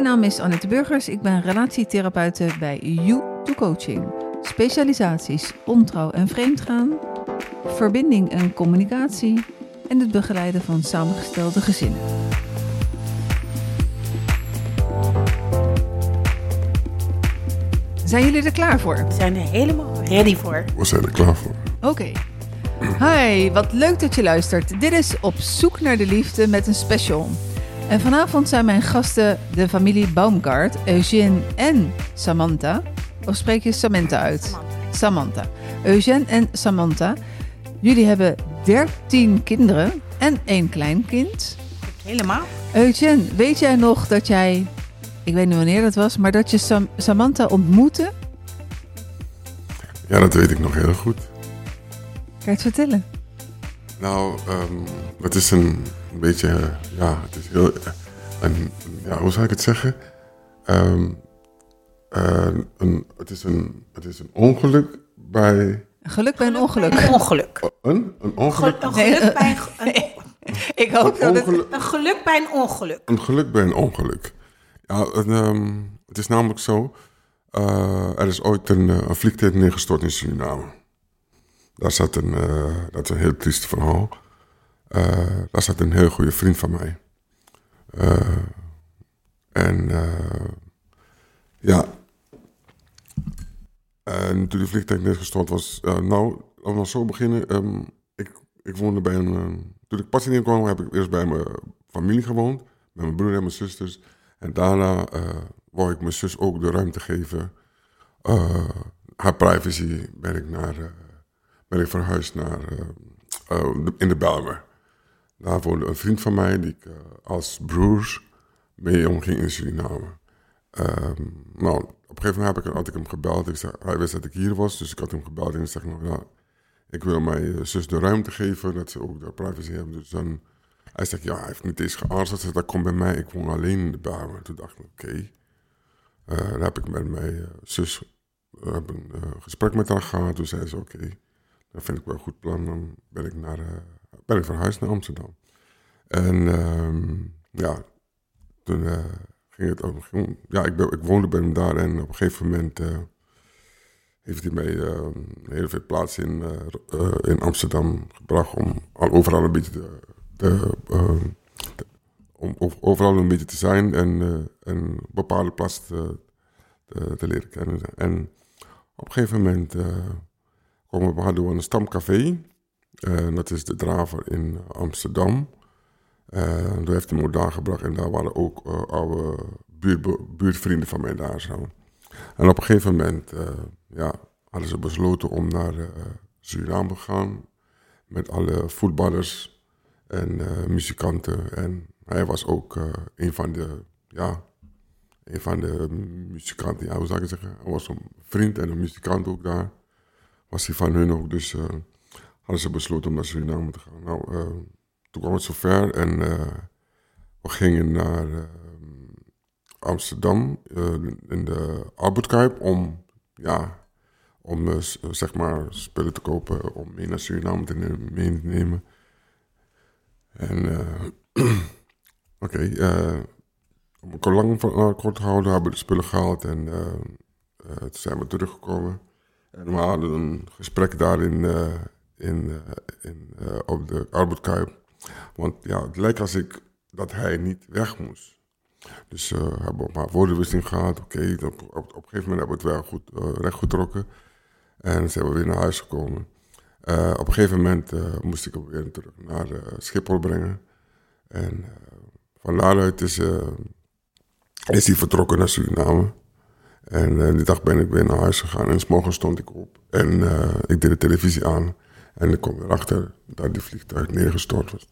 Mijn naam is Annette Burgers. Ik ben relatietherapeute bij You to Coaching. Specialisaties ontrouw en vreemdgaan, verbinding en communicatie en het begeleiden van samengestelde gezinnen. Zijn jullie er klaar voor? We zijn er helemaal ready voor. We zijn er klaar voor. Oké. Hi, wat leuk dat je luistert. Dit is Op zoek naar de liefde met een special. En vanavond zijn mijn gasten de familie Baumgart, Eugène en Samantha. Of spreek je Samantha uit? Samantha. Eugène en Samantha. Jullie hebben 13 kinderen en één kleinkind. Helemaal. Eugène, weet jij nog dat jij, ik weet niet wanneer dat was, maar dat je Sam- Samantha ontmoette? Ja, dat weet ik nog heel goed. Kan je het vertellen? Nou, ehm, het is een beetje, ja, het is heel, een, ja, hoe zou ik het zeggen? Ehm, eh, een, het, is een, het is een ongeluk bij, Geluk bij een ongeluk. Een ongeluk. een, een ongeluk, Een geluk eh, bij een, een, Ik hoop dat een, het... ongeluk, een geluk bij een ongeluk. een geluk bij een ongeluk. Ja, een, ehm, het is namelijk zo, eh, er is ooit een, eh, een vliegtuig neergestort in Suriname. Daar zat een, eh, dat is een heel triest verhaal. Eh, daar zat een heel goede vriend van mij. Eh, en ja. En toen die vliegtuig neergestort was, eh, nou, laten we zo beginnen. Ehm, ik, ik woonde bij een. toen ik pas in kwam, heb ik eerst bij mijn familie gewoond. Met mijn broer en mijn zusters. En daarna wou ik mijn zus ook de ruimte geven. haar privacy ben ik, naar, ben ik verhuisd naar. eh, de- in de Belmer. Daar woonde een vriend van mij die ik eh, als broers mee omging in Suriname. Ehm, nou, op een gegeven moment heb ik, had ik hem gebeld. Ik zei, hij wist dat ik hier was, dus ik had hem gebeld en ik zeg nou ja, ik wil mijn eh, zus de ruimte geven, dat ze ook de privacy hebben. Dus dan, hij zegt ja, hij heeft niet eens geaarzeld. Dat komt bij mij, ik woon alleen in de Bijlmer. Toen dacht ik, oké. Eh, dan heb ik met mijn zus een gesprek met haar gehad. Toen zei ze, oké, dat vind ik wel een goed plan. Dan ben ik, naar, eh, ben ik verhuisd naar Amsterdam. En ehm, ja, toen eh, ging het ging- Ja, ik, ben, ik woonde bij hem daar en op een gegeven moment eh, heeft hij mij een hele veel plaats in, in Amsterdam gebracht om al overal een beetje te, eh, te- om ov- overal een beetje te zijn en, en bepaalde plaats te, te, leren kennen. En op een gegeven moment we door een stamcafé. En dat is de Draver in Amsterdam. Eh toen heeft hij me daar gebracht en daar waren ook eh, oude buurt, buurtvrienden van mij daar zo. En op een gegeven moment eh, ja, hadden ze besloten om naar eh, Suriname te gaan. Met alle voetballers en eh, muzikanten. En hij was ook eh, een van de, ja, een van de muzikanten. Ja, hoe zou ik het zeggen? Hij was een vriend en een muzikant ook daar. Was hij van hun ook. Dus eh, hadden ze besloten om naar Suriname te gaan. Nou, eh, toen kwam het zover en eh, we gingen naar eh, Amsterdam in de Albert Kuip om, ja, om zeg maar spullen te kopen om mee naar Suriname te nemen, mee te nemen. En oké, eh, om het lang uh, kort te houden, hebben we de spullen gehaald en toen zijn we teruggekomen. En we hadden een gesprek daar in, eh, in, eh, in, eh, op de Albert Kuip. Want ja, het lijkt als ik dat hij niet weg moest. Dus eh hebben we een paar woordenwisseling gehad. Oké, op, op, op een gegeven moment hebben we het wel goed rechtgetrokken. En zijn we weer naar huis gekomen. Op een gegeven moment moest ik hem weer terug naar Schiphol brengen. En van daaruit is, is hij vertrokken naar Suriname. En eh, die dag ben ik weer naar huis gegaan. En s morgens stond ik op. En eh, ik deed de televisie aan. En ik kwam erachter dat die vliegtuig neergestort was.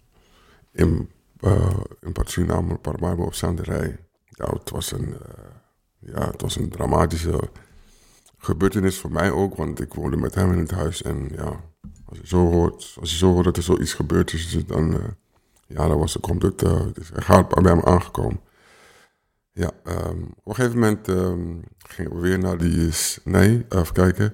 In, uh, in Suriname, Paramaribo op Zanderij. Ja, het was een, ja, het was een dramatische gebeurtenis voor mij ook. Want ik woonde met hem in het huis. En ja, als je zo hoort, als je zo dat er zoiets gebeurd is, dan, uh, ja, dan was, het, uh, het bij me aangekomen. Ja, um, op een gegeven moment um, gingen we weer naar die... Nee, even kijken.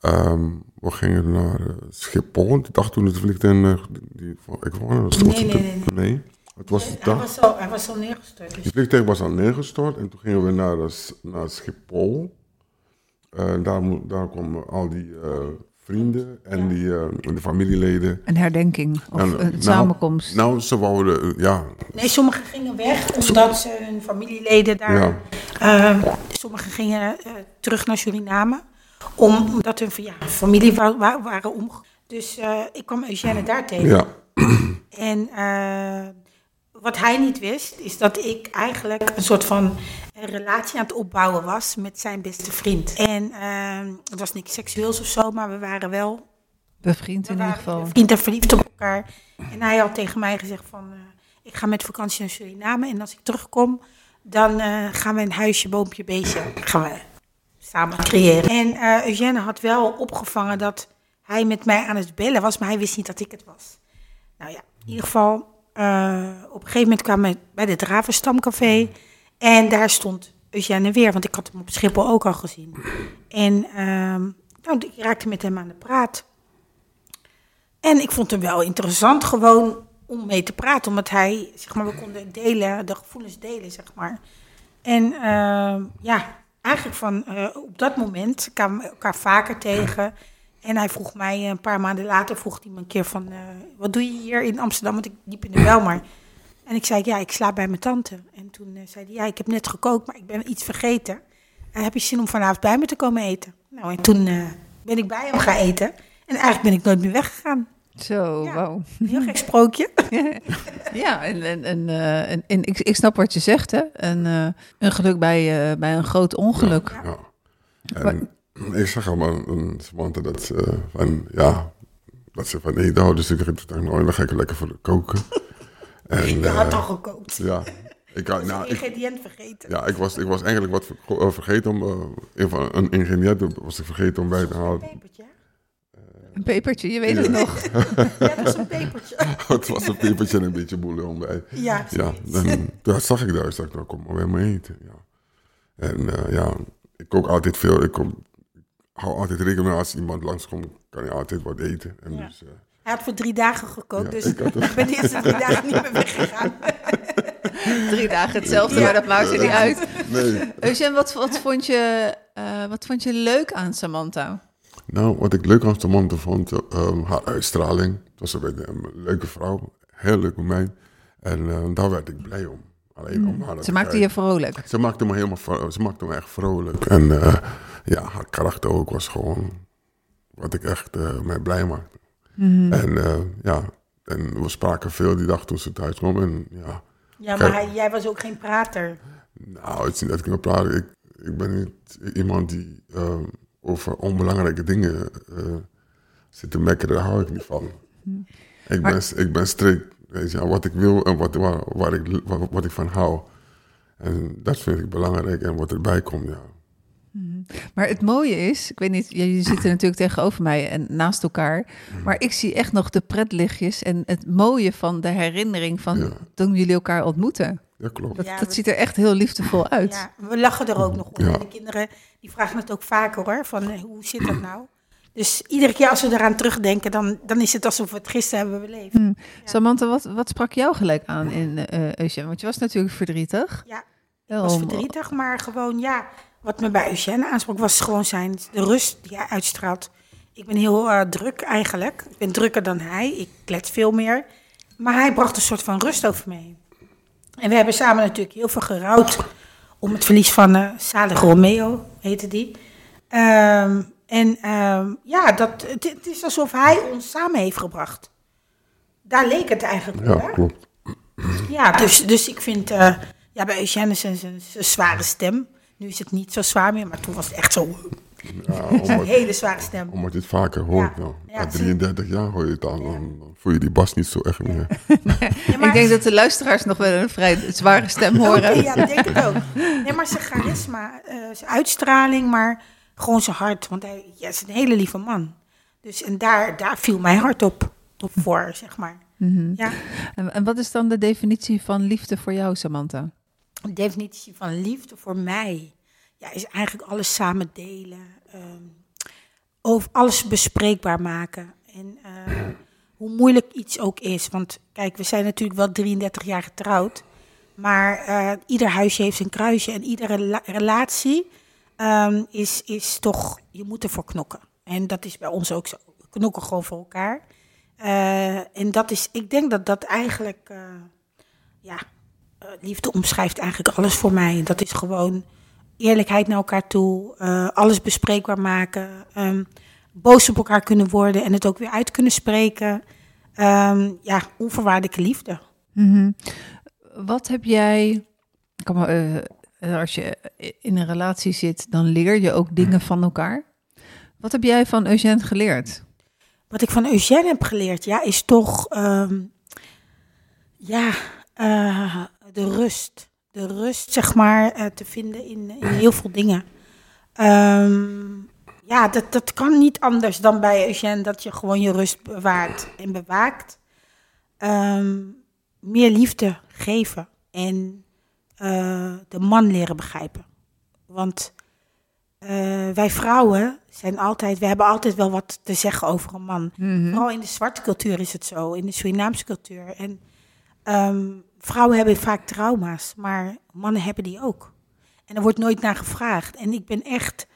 Um, we gingen naar uh, Schiphol. Die dag toen het vliegtuig... Uh, die, ik woonde... Nee, nee, nee, nee. nee. Het was de Hij dag. was al, hij was al neergestort. Dus Het vliegtuig was al neergestort en toen gingen we naar, naar Schiphol. En daar, daar kwamen al die eh, vrienden en die, eh, de familieleden. Een herdenking of En, een nou, samenkomst. Nou, ze wouden, eh, ja, Nee, sommigen gingen weg omdat ze hun familieleden daar. Ja. eh, sommigen gingen eh, terug naar Suriname. om- Omdat hun ja, familie wa- wa- waren omgekomen. Dus eh, ik kwam Eugène daar tegen. ja, En eh, wat hij niet wist, is dat ik eigenlijk een soort van een relatie aan het opbouwen was met zijn beste vriend. En eh, het was niks seksueels of zo, maar we waren wel Bevriend in ieder geval. vriend en verliefd op elkaar. En hij had tegen mij gezegd van, eh, ik ga met vakantie naar Suriname. En als ik terugkom, dan eh, gaan we een huisje, boompje, beestje gaan we samen creëren. En eh Eugène had wel opgevangen dat hij met mij aan het bellen was, maar hij wist niet dat ik het was. Nou ja, in ieder geval, eh, op een gegeven moment kwamen we bij de Dravenstamcafé. En daar stond Eugène weer, want ik had hem op Schiphol ook al gezien. En ehm, nou, ik raakte met hem aan de praat. En ik vond hem wel interessant gewoon om mee te praten. Omdat hij, zeg maar, we konden delen, de gevoelens delen, zeg maar. En ehm, ja, eigenlijk van eh, op dat moment kwamen we elkaar vaker tegen. En hij vroeg mij een paar maanden later, vroeg hij me een keer van... eh, wat doe je hier in Amsterdam? Want ik liep in de Belmar. En ik zei, ja, ik slaap bij mijn tante. En toen eh, zei hij, ja, ik heb net gekookt, maar ik ben iets vergeten. En heb je zin om vanavond bij me te komen eten? Nou, en toen eh, ben ik bij hem gaan eten. En eigenlijk ben ik nooit meer weggegaan. Zo, Ja. wauw. Een heel gek sprookje. Ja, en, en, en, eh, en, en ik, ik snap wat je zegt, hè. Een, eh, een geluk bij, eh, bij een groot ongeluk. ja. En ik zag allemaal een Samantha dat ze van, ja, dat ze van eten houden. Dus ik dacht, nou, dan ga ik lekker voor koken. En, Je had eh, al gekookt. Ja, ik, had- Nou, een ik, ingrediënt vergeten. ja, ik, was, ik was eigenlijk wat ver- eh, vergeten om, eh, een, een ingrediënt was ik vergeten om bij te Een halen. pepertje. Een pepertje, je weet het nog. Ja, dat is een pepertje. Het was een pepertje en een beetje bouillon bij. Ja, Ja, dan, toen zag ik daar, ik dacht, nou kom maar bij me eten. Ja. En eh, ja, ik kook altijd veel. Ik, kom, ik hou altijd rekening mee als iemand langskomt, kan je altijd wat eten. En Ja. dus, eh, Hij had voor drie dagen gekookt, Ja, dus ik ik, had ben de eerste drie dagen niet meer weggegaan. Drie dagen hetzelfde, maar dat maakt er niet uit. nee, Eugène, wat, wat, vond je, eh, wat vond je leuk aan Samantha? nou, wat ik leuk aan Samantha vond, eh, ehm, haar uitstraling. Het was een, leuke vrouw, heel leuk met mij. En eh, daar werd ik blij om. Alleen om haar Ze te maakte je vrolijk. Ze maakte me helemaal ze maakte me echt vrolijk. En eh, ja, haar karakter ook was gewoon wat ik echt eh mij blij maakte. En eh, ja, en we spraken veel die dag toen ze thuis kwam. En ja, Ja, maar hij- jij was ook geen prater. nou, het is niet dat ik me praat. Ik, ik ben niet iemand die over onbelangrijke dingen eh, zit te mekkeren. Daar hou ik niet van. Ik, ben, ik ben strikt. Weet je, wat ik wil en wat, waar, waar ik, wat, wat ik van hou. En dat vind ik belangrijk. En wat erbij komt, ja. Maar het mooie is, ik weet niet, jullie zitten natuurlijk tegenover mij en naast elkaar. Maar ik zie echt nog de pretlichtjes en het mooie van de herinnering van Ja. toen jullie elkaar ontmoeten. Dat klopt. Dat, Ja, dat we- ziet er echt heel liefdevol uit. Ja, we lachen er ook nog om. Ja. En De kinderen die vragen het ook vaker hoor, van eh, hoe zit dat nou? Dus iedere keer als we eraan terugdenken, dan, dan is het alsof we het gisteren hebben beleefd. Samantha, wat, wat sprak jou gelijk aan in Eugène? Want je was natuurlijk verdrietig. Ja, Ik was verdrietig, maar gewoon ja, wat me bij Eugène aansprak was gewoon zijn de rust die hij uitstraalt. Ik ben heel eh, druk eigenlijk. Ik ben drukker dan hij. Ik klets veel meer. Maar hij bracht een soort van rust over me heen. En we hebben samen natuurlijk heel veel gerouwd om het verlies van eh Salig Romeo, heette die. Ehm, en ehm, ja, dat, het, het is alsof hij ons samen heeft gebracht. Daar leek het eigenlijk op. Ja, hè? klopt. Ja, dus, dus ik vind, eh, ja, bij Eugène is een, zware stem. Nu is het niet zo zwaar meer, maar toen was het echt zo, Ja, een hele zware stem. omdat je het vaker hoort. Ja. Ja, Na 33 jaar hoor je het dan. Dan, dan voel je die bas niet zo echt meer. Maar- Ik denk dat de luisteraars nog wel een vrij zware stem horen. Ja, ik denk het ook. Nee, maar zijn charisma, eh, zijn uitstraling, maar gewoon zijn hart. Want hij ja, is een hele lieve man. Dus en daar, daar viel mijn hart op, op voor, zeg maar. Ja, En, en wat is dan de definitie van liefde voor jou, Samantha? de definitie van liefde voor mij ja, is eigenlijk alles samen delen. ehm, over alles bespreekbaar maken. En eh, hoe moeilijk iets ook is. Want kijk, we zijn natuurlijk wel 33 jaar getrouwd. Maar eh, ieder huisje heeft zijn kruisje. En iedere la- relatie ehm, is, is toch, je moet ervoor knokken. En dat is bij ons ook zo. Knokken gewoon voor elkaar. Eh, en dat is, ik denk dat dat eigenlijk, eh, ja, eh, liefde omschrijft eigenlijk alles voor mij. Dat is gewoon eerlijkheid naar elkaar toe, alles bespreekbaar maken, ehm, boos op elkaar kunnen worden en het ook weer uit kunnen spreken. Ehm, ja, onvoorwaardelijke liefde. Mhm. Wat heb jij, ik kan eh, als je in een relatie zit, dan leer je ook dingen van elkaar. Wat heb jij van Eugène geleerd? Wat ik van Eugène heb geleerd, ja, is toch ehm, ja, eh, de rust. De rust, zeg maar, eh, te vinden in, in heel veel dingen. Ehm, ja, dat, dat kan niet anders dan bij Eugène, dat je gewoon je rust bewaart en bewaakt. Ehm, meer liefde geven en eh, de man leren begrijpen. Want eh, wij vrouwen zijn altijd, we hebben altijd wel wat te zeggen over een man. Mhm. Vooral in de zwarte cultuur is het zo, in de Surinaamse cultuur. En ehm, vrouwen hebben vaak trauma's, maar mannen hebben die ook. En er wordt nooit naar gevraagd. En ik ben echt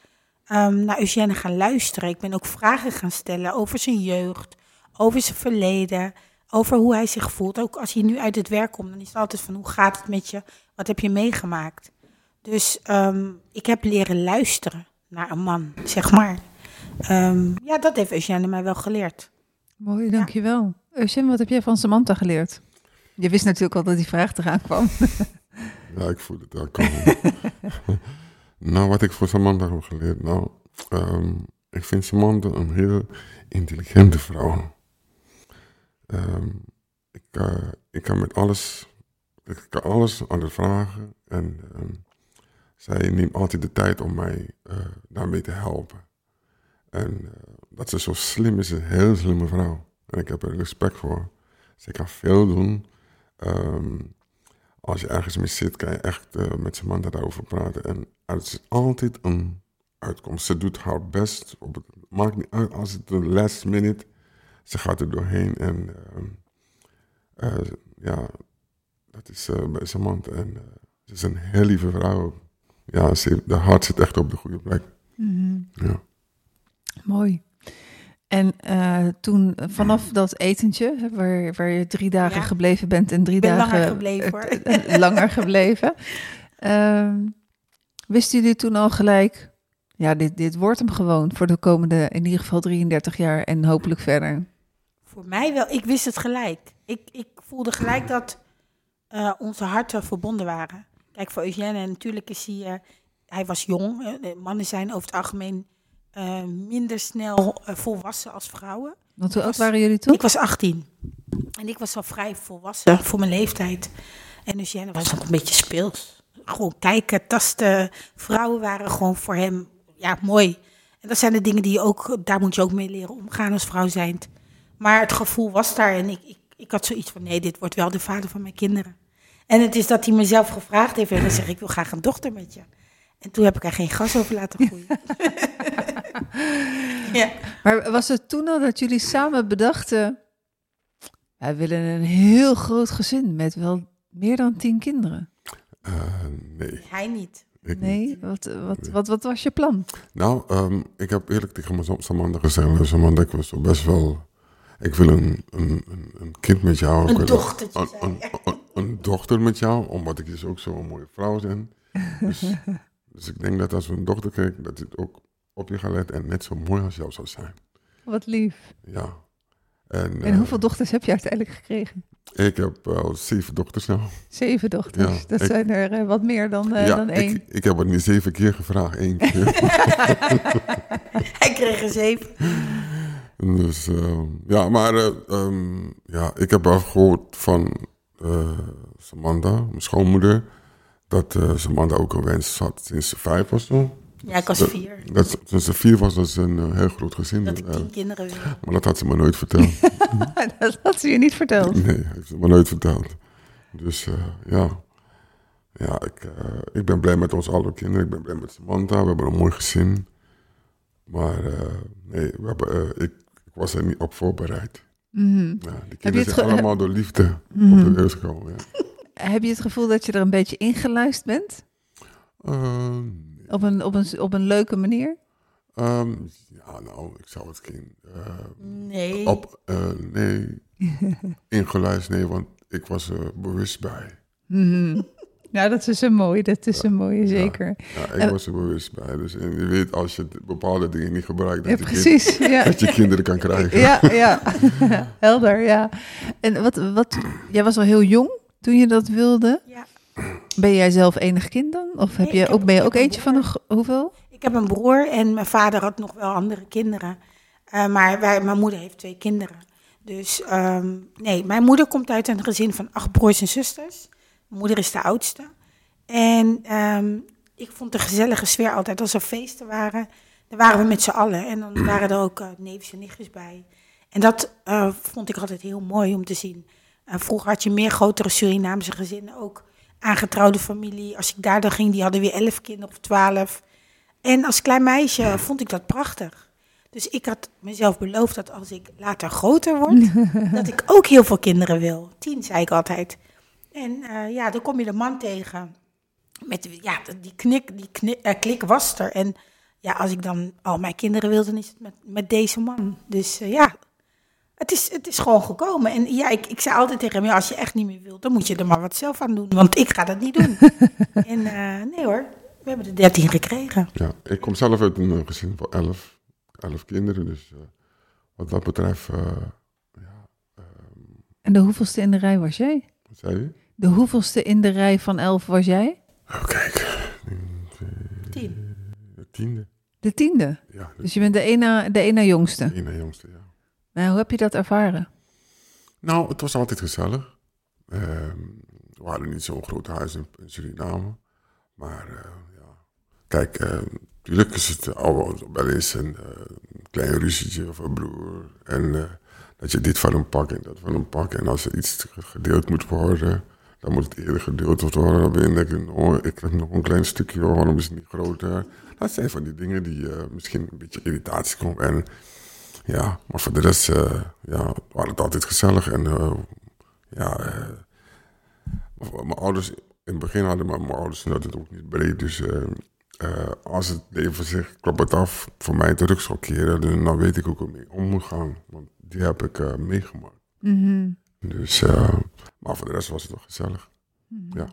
ehm, naar Eugène gaan luisteren. Ik ben ook vragen gaan stellen over zijn jeugd, over zijn verleden, over hoe hij zich voelt. Ook als hij nu uit het werk komt, dan is het altijd van hoe gaat het met je? Wat heb je meegemaakt? Dus ehm, ik heb leren luisteren naar een man, zeg maar. Ehm, ja, dat heeft Eugène mij wel geleerd. Mooi, dankjewel. Eugène, wat heb jij van Samantha geleerd? Je wist natuurlijk al dat die vraag eraan kwam. Ja, ik voel het wel komen. nou, wat ik voor Samantha heb geleerd. Nou, ehm, ik vind Samantha een heel intelligente vrouw. Ehm, ik, eh, ik kan met alles, ik kan alles aan haar vragen. En ehm, zij neemt altijd de tijd om mij eh, daarmee te helpen. En eh, dat ze zo slim is, een heel slimme vrouw. En ik heb er respect voor. Ze kan veel doen. Ehm, als je ergens mee zit, kan je echt eh, met Samantha daarover praten. En er is altijd een uitkomst. Ze doet haar best. Op het, maakt niet uit als het de last minute. Ze gaat er doorheen. En ehm, eh, ja, dat is eh, bij Samantha. En eh, ze is een heel lieve vrouw. Ja, ze, de hart zit echt op de goede plek. Mhm. Ja. Mooi. En eh, toen, vanaf dat etentje, waar, waar je drie dagen Ja. gebleven bent en drie ben dagen langer gebleven, hoor. langer gebleven. Ehm, wisten jullie toen al gelijk, ja, dit, dit wordt hem gewoon voor de komende, in ieder geval 33 jaar en hopelijk verder. Voor mij wel. Ik wist het gelijk. Ik, ik voelde gelijk dat eh, onze harten verbonden waren. Kijk, voor Eugène, en natuurlijk is hij... eh, hij was jong. mannen zijn over het algemeen eh, minder snel volwassen als vrouwen. Want hoe oud waren jullie toen? Ik was 18. En ik was al vrij volwassen voor mijn leeftijd. En Eugène was nog een beetje speels. Gewoon kijken, tasten. Vrouwen waren gewoon voor hem ja, mooi. En dat zijn de dingen die je ook, daar moet je ook mee leren omgaan als vrouw zijnd. Maar het gevoel was daar en ik, ik, ik had zoiets van, nee, dit wordt wel de vader van mijn kinderen. En het is dat hij mezelf gevraagd heeft en dan zeg ik, ik wil graag een dochter met je. En toen heb ik er geen gas over laten groeien. ja. Maar was het toen al dat jullie samen bedachten, wij willen een heel groot gezin met wel meer dan tien kinderen? Eh, nee, Hij niet. ik niet. Nee, wat, wat, wat, wat was je plan? Nou, ehm, ik heb eerlijk tegen mijn Samantha gezegd. Samantha, ik was best wel... Ik wil een, een, een, een kind met jou. Een dochtertje, Een, een, een, een dochter met jou, omdat ik dus ook zo'n mooie vrouw ben. Dus, dus ik denk dat als we een dochter krijgen, dat het ook op je gaat letten en net zo mooi als jou zou zijn. Wat lief. Ja. En, En eh, hoeveel dochters heb je uiteindelijk gekregen? Ik heb wel zeven dochters nou. Zeven dochters. Ja, dat ik- zijn er eh, wat meer dan, eh, ja, dan één. ik, ik heb het niet zeven keer gevraagd, één keer. Hij kreeg een zeven. Dus eh, ja, maar eh, ehm, ja, ik heb wel gehoord van eh, Samantha, mijn schoonmoeder, dat eh, Samantha ook een wens had sinds ze vijf was. Zo. Ja, ik was Dat- vier. Dat, ze- toen ze vier was, dat ze een heel groot gezin. Dat ik tien kinderen wil. maar dat had ze me nooit verteld. dat had ze je niet verteld. nee, heeft ze me nooit verteld. Dus ja, ja ik, ik ben blij met onze alle kinderen. Ik ben blij met Samantha. We hebben een mooi gezin. Maar nee, we hebben, ik was er niet op voorbereid. Mhm. Ja, die kinderen zijn ge- allemaal door liefde op Mhm. de wereld gekomen. Ja. Heb je het gevoel dat je er een beetje ingeluisterd bent? Ehm, Op een, op een, op een leuke manier? ehm, ja, nou, ik zou het geen... eh, Nee. op, eh, nee, ingeluisterd, nee, want ik was er bewust bij. Mhm. Ja, dat is een mooie, dat is een mooie, zeker. Ja, ik En- was er bewust bij. Dus, en je weet, als je bepaalde dingen niet gebruikt, Ja, dat, je, kind- precies. Ja. dat je kinderen kan krijgen. Ja, ja. Helder, ja. En wat, wat, jij was al heel jong toen je dat wilde. Ja. Ben jij zelf enig kind dan? Of heb Nee, je heb- ook, ben je ook eentje van een, hoeveel? Ik heb een broer en mijn vader had nog wel andere kinderen. Eh, maar wij, mijn moeder heeft twee kinderen. Dus ehm, nee, mijn moeder komt uit een gezin van acht broers en zusters. Mijn moeder is de oudste. En ehm, ik vond de gezellige sfeer altijd. Als er feesten waren, dan waren we met z'n allen. En dan waren er ook eh neefjes en nichtjes bij. En dat eh, vond ik altijd heel mooi om te zien. Eh, vroeger had je meer grotere Surinaamse gezinnen, ook aangetrouwde familie. Als ik daar dan ging, die hadden weer elf kinderen of twaalf. En als klein meisje vond ik dat prachtig. Dus ik had mezelf beloofd dat als ik later groter word, dat ik ook heel veel kinderen wil. Tien, zei ik altijd. En eh, ja, dan kom je de man tegen. Met, ja, die, knik, die knik, eh, klik was er. En ja, als ik dan al mijn kinderen wil, dan is het met, met deze man. Dus eh, ja, het is, het is gewoon gekomen. En ja, ik, ik zei altijd tegen hem, ja, als je echt niet meer wilt, dan moet je er maar wat zelf aan doen. Want ik ga dat niet doen. en eh, nee hoor, we hebben er dertien gekregen. Ja, ik kom zelf uit een gezin van elf, elf kinderen. Dus eh, wat dat betreft, eh, ja, En de hoeveelste in de rij was jij? wat zei je? De hoeveelste in de rij van elf was jij? Oh, kijk, Tien. de tiende. De tiende. Ja, de Dus je bent de ene, de ene jongste. ene jongste, ja. Maar hoe heb je dat ervaren? Nou, het was altijd gezellig. Ehm, we hadden niet zo'n groot huis in, in Suriname. Maar eh, ja, kijk, eh, natuurlijk is het al wel eens een eh, klein ruzietje of een broer. En eh, dat je dit van hem pakt en dat van hem pakt. En als er iets gedeeld moet worden, dan moet het eerder gedeeld worden. Dan ben ik, oh, ik heb nog een klein stukje, oh, waarom is het niet groter? Dat zijn van die dingen die eh, misschien een beetje irritatie komen. En ja, maar voor de rest eh, ja, waren het altijd gezellig. En eh, ja, mijn ouders in het begin hadden, maar mijn ouders het ook niet breed. Dus als het leven zich klopt het af voor mij terug zou keren, dan, dan weet ik ook hoe ik mee om moet gaan. Want die heb ik meegemaakt. Mhm. Dus, eh, maar voor de rest was het wel gezellig. Ja.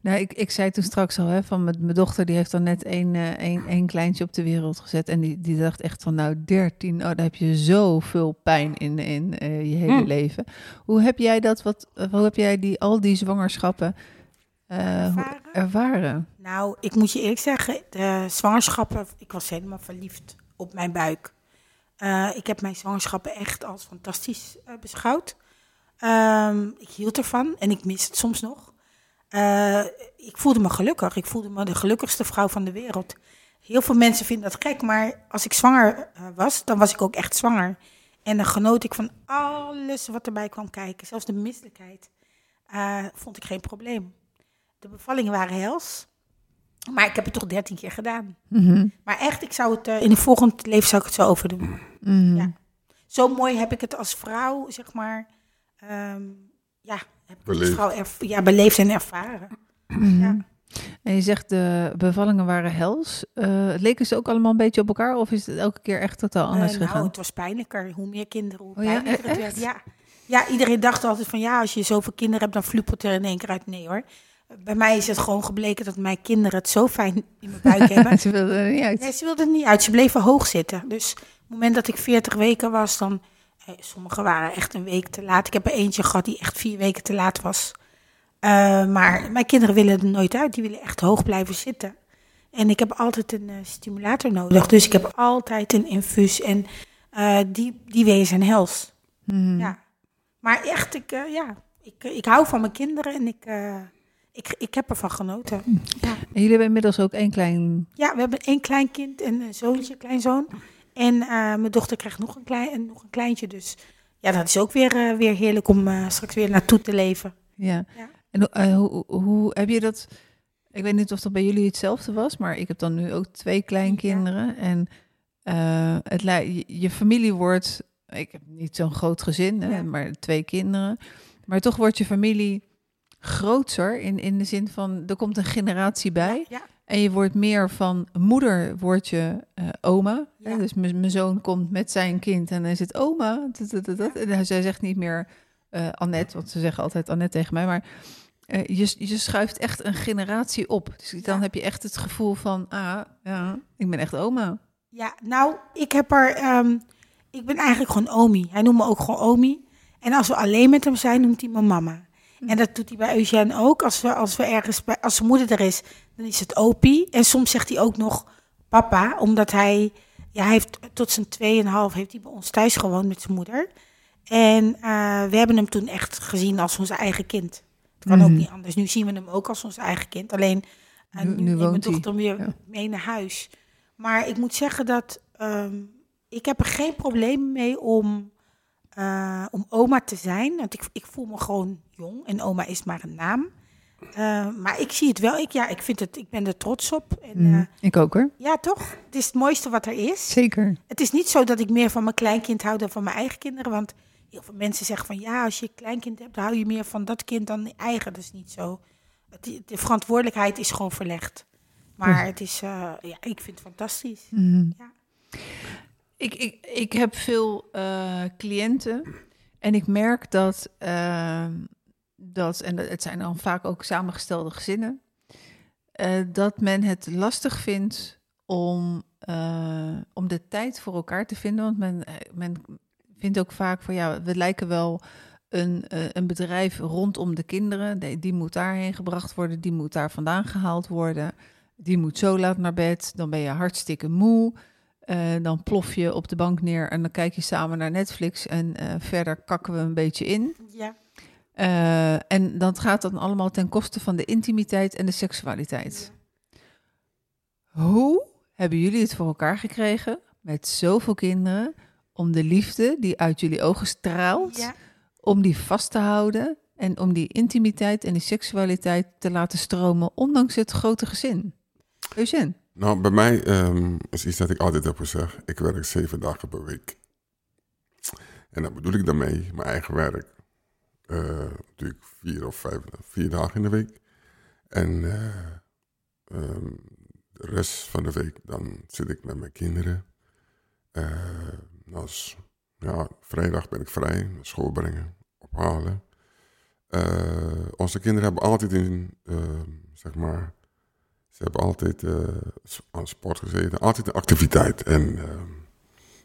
Nou, ik, ik zei toen straks al, hè, van mijn, mijn dochter die heeft dan net één, eh, één, één kleintje op de wereld gezet. En die, die dacht echt van, nou, dertien, oh, daar heb je zoveel pijn in, in eh, je hele Hm. leven. Hoe heb jij dat, wat, hoe heb jij die, al die zwangerschappen eh, Ervaren? ervaren? Nou, ik moet je eerlijk zeggen, de zwangerschappen, ik was helemaal verliefd op mijn buik. Eh, ik heb mijn zwangerschappen echt als fantastisch beschouwd. Ehm, ik hield ervan en ik mis het soms nog. Eh, ik voelde me gelukkig. Ik voelde me de gelukkigste vrouw van de wereld. Heel veel mensen vinden dat gek, maar als ik zwanger eh, was, dan was ik ook echt zwanger. En dan genoot ik van alles wat erbij kwam kijken. Zelfs de misselijkheid eh, vond ik geen probleem. De bevallingen waren hels. Maar ik heb het toch dertien keer gedaan. Mhm. Maar echt, ik zou het in een volgend leven zou ik het zo overdoen. Ja. Zo mooi heb ik het als vrouw, zeg maar. Ehm, ja, heb ik het Beleefd. erv- ja, beleefd en ervaren. Mhm. Ja. En je zegt de bevallingen waren hels. Eh, leken ze ook allemaal een beetje op elkaar of is het elke keer echt totaal anders Eh, nou, gegaan? het was pijnlijker. Hoe meer kinderen, hoe Oh ja, pijnlijker het echt? werd. Ja. ja, iedereen dacht altijd van ja, als je zoveel kinderen hebt, dan fluppelt er in één keer uit. Nee hoor. Bij mij is het gewoon gebleken dat mijn kinderen het zo fijn in mijn buik hebben. Ze wilden er niet uit. Nee, ze wilden er niet uit. Ze bleven hoog zitten. Dus op het moment dat ik 40 weken was, dan... Sommige waren echt een week te laat. Ik heb er eentje gehad die echt vier weken te laat was. Eh, maar mijn kinderen willen er nooit uit. Die willen echt hoog blijven zitten. En ik heb altijd een eh, stimulator nodig. Dus ik heb altijd een infuus. En eh, die, die weeën zijn hels. Mhm. Ja. Maar echt, ik, ja, ik, ik hou van mijn kinderen. En ik, ik, ik heb ervan genoten. Ja. En jullie hebben inmiddels ook één klein... Ja, we hebben één klein kind en een zoontje, kleinzoon. En eh, mijn dochter krijgt nog een, klein, en nog een kleintje. Dus ja, dat is ook weer, eh, weer heerlijk om eh, straks weer naartoe te leven. Ja. Ja. En hoe- hoe, hoe heb je dat... Ik weet niet of dat bij jullie hetzelfde was, maar ik heb dan nu ook twee kleinkinderen. En eh, het, je, je familie wordt ik heb niet zo'n groot gezin, hè, Ja. maar twee kinderen. Maar toch wordt je familie groter in, in de zin van er komt een generatie bij. Ja, En je wordt meer van moeder, word je eh, oma. Ja. Dus mijn zoon komt met zijn kind en is het oma. Dat, dat, dat, dat. En zij zegt niet meer eh, Annette, want ze zeggen altijd Annette tegen mij. Maar eh, je, je schuift echt een generatie op. Dus dan Ja. heb je echt het gevoel van, ah, ja, ik ben echt oma. Ja, nou, ik heb er. ehm, ik ben eigenlijk gewoon Omi. Hij noemt me ook gewoon Omi. En als we alleen met hem zijn, noemt hij me mama. En dat doet hij bij Eugène ook. Als, we, als, we ergens bij, als zijn moeder er is, dan is het Opie. En soms zegt hij ook nog papa, omdat hij. Ja, hij heeft tot zijn 2,5 heeft hij bij ons thuis gewoond met zijn moeder. En eh, we hebben hem toen echt gezien als ons eigen kind. Het kan ook Mhm. niet anders. Nu zien we hem ook als ons eigen kind. Alleen eh, Nu- nu, nu mijn dochter weer ja. mee naar huis. Maar ik moet zeggen dat ehm, ik heb er geen probleem mee om, eh, om oma te zijn. Want ik, ik voel me gewoon jong en oma is maar een naam. Eh, maar ik zie het wel. Ik, ja, ik, vind het, ik ben er trots op. En, Mhm. eh, ik ook hoor. ja, toch? Het is het mooiste wat er is. Zeker. Het is niet zo dat ik meer van mijn kleinkind hou dan van mijn eigen kinderen. Want heel veel mensen zeggen van ja, als je een kleinkind hebt, dan hou je meer van dat kind dan je eigen. Dat is niet zo. Het- De verantwoordelijkheid is gewoon verlegd. Maar het is, ja, ik vind het fantastisch. Mhm. Ja. Ik, ik, ik heb veel eh, cliënten en ik merk dat, ehm, dat, en het zijn dan vaak ook samengestelde gezinnen, eh, dat men het lastig vindt om, eh, om de tijd voor elkaar te vinden. Want men, men vindt ook vaak van ja, we lijken wel een, een bedrijf rondom de kinderen. Die, die moet daarheen gebracht worden, die moet daar vandaan gehaald worden. Die moet zo laat naar bed, dan ben je hartstikke moe. Eh, dan plof je op de bank neer en dan kijk je samen naar Netflix en eh, verder kakken we een beetje in. Ja. Eh, en dat gaat dan allemaal ten koste van de intimiteit en de seksualiteit. Hoe hebben jullie het voor elkaar gekregen met zoveel kinderen om de liefde die uit jullie ogen straalt, Ja. om die vast te houden en om die intimiteit en die seksualiteit te laten stromen, ondanks het grote gezin? Eugène? Nou, bij mij ehm, is iets dat ik altijd heb gezegd. Ik werk zeven dagen per week. En dat bedoel ik daarmee, mijn eigen werk. Eh, natuurlijk vier of vijf, vier dagen in de week. En eh, ehm, de rest van de week dan zit ik met mijn kinderen. Eh, nou, s- ja, vrijdag ben ik vrij, school brengen, ophalen. Onze kinderen hebben altijd in, ehm, zeg maar, ze hebben altijd eh, s- aan sport gezeten, altijd een activiteit. En ehm,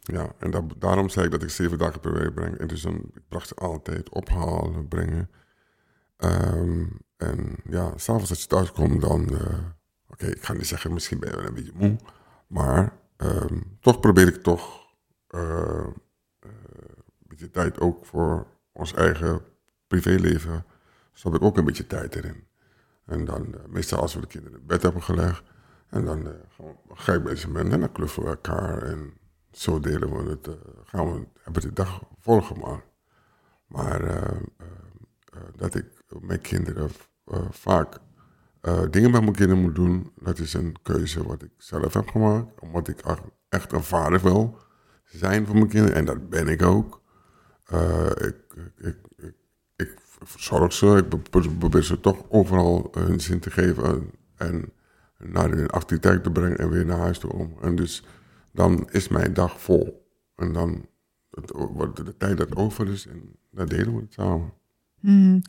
ja, en da- daarom zei ik dat ik zeven dagen per week breng. En dus dan, ik bracht ze altijd ophalen, brengen. Ehm, en ja, s'avonds als je thuis komt, dan, eh, oké, ik ga niet zeggen, misschien ben je wel een beetje moe. Maar ehm, toch probeer ik toch eh, eh, een beetje tijd ook voor ons eigen privéleven. Stop ik ook een beetje tijd erin. En dan, eh, meestal als we de kinderen in bed hebben gelegd, en dan eh, gewoon, ga ik ze mee en dan kluffen we elkaar. En zo delen we het, eh, gaan we, hebben de dag volgemaakt. Maar dat ik mijn kinderen vaak dingen met mijn kinderen moet doen, dat is een keuze wat ik zelf heb gemaakt. Omdat ik echt- een vader wil zijn voor mijn kinderen. En dat ben ik ook. Ik, ik, ik verzorg ze, ik pro- probeer ze toch overal hun zin te geven en, naar hun activiteit te brengen en weer naar huis toe om. En dus dan is mijn dag vol. En dan het, wordt de tijd dat over is en dan delen we het samen. Hmm.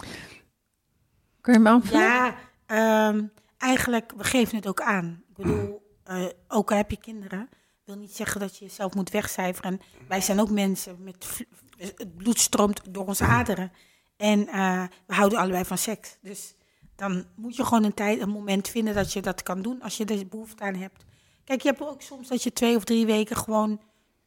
Kun je me aanvullen? Ja, ehm, eigenlijk, we geven het ook aan. Ik bedoel, eh, ook al heb je kinderen, wil niet zeggen dat je jezelf moet wegcijferen. Wij zijn ook mensen, met het bloed stroomt door onze aderen. En eh, we houden allebei van seks. Dus dan moet je gewoon een, tijd, een moment vinden dat je dat kan doen als je er behoefte aan hebt. Kijk, je hebt ook soms dat je twee of drie weken gewoon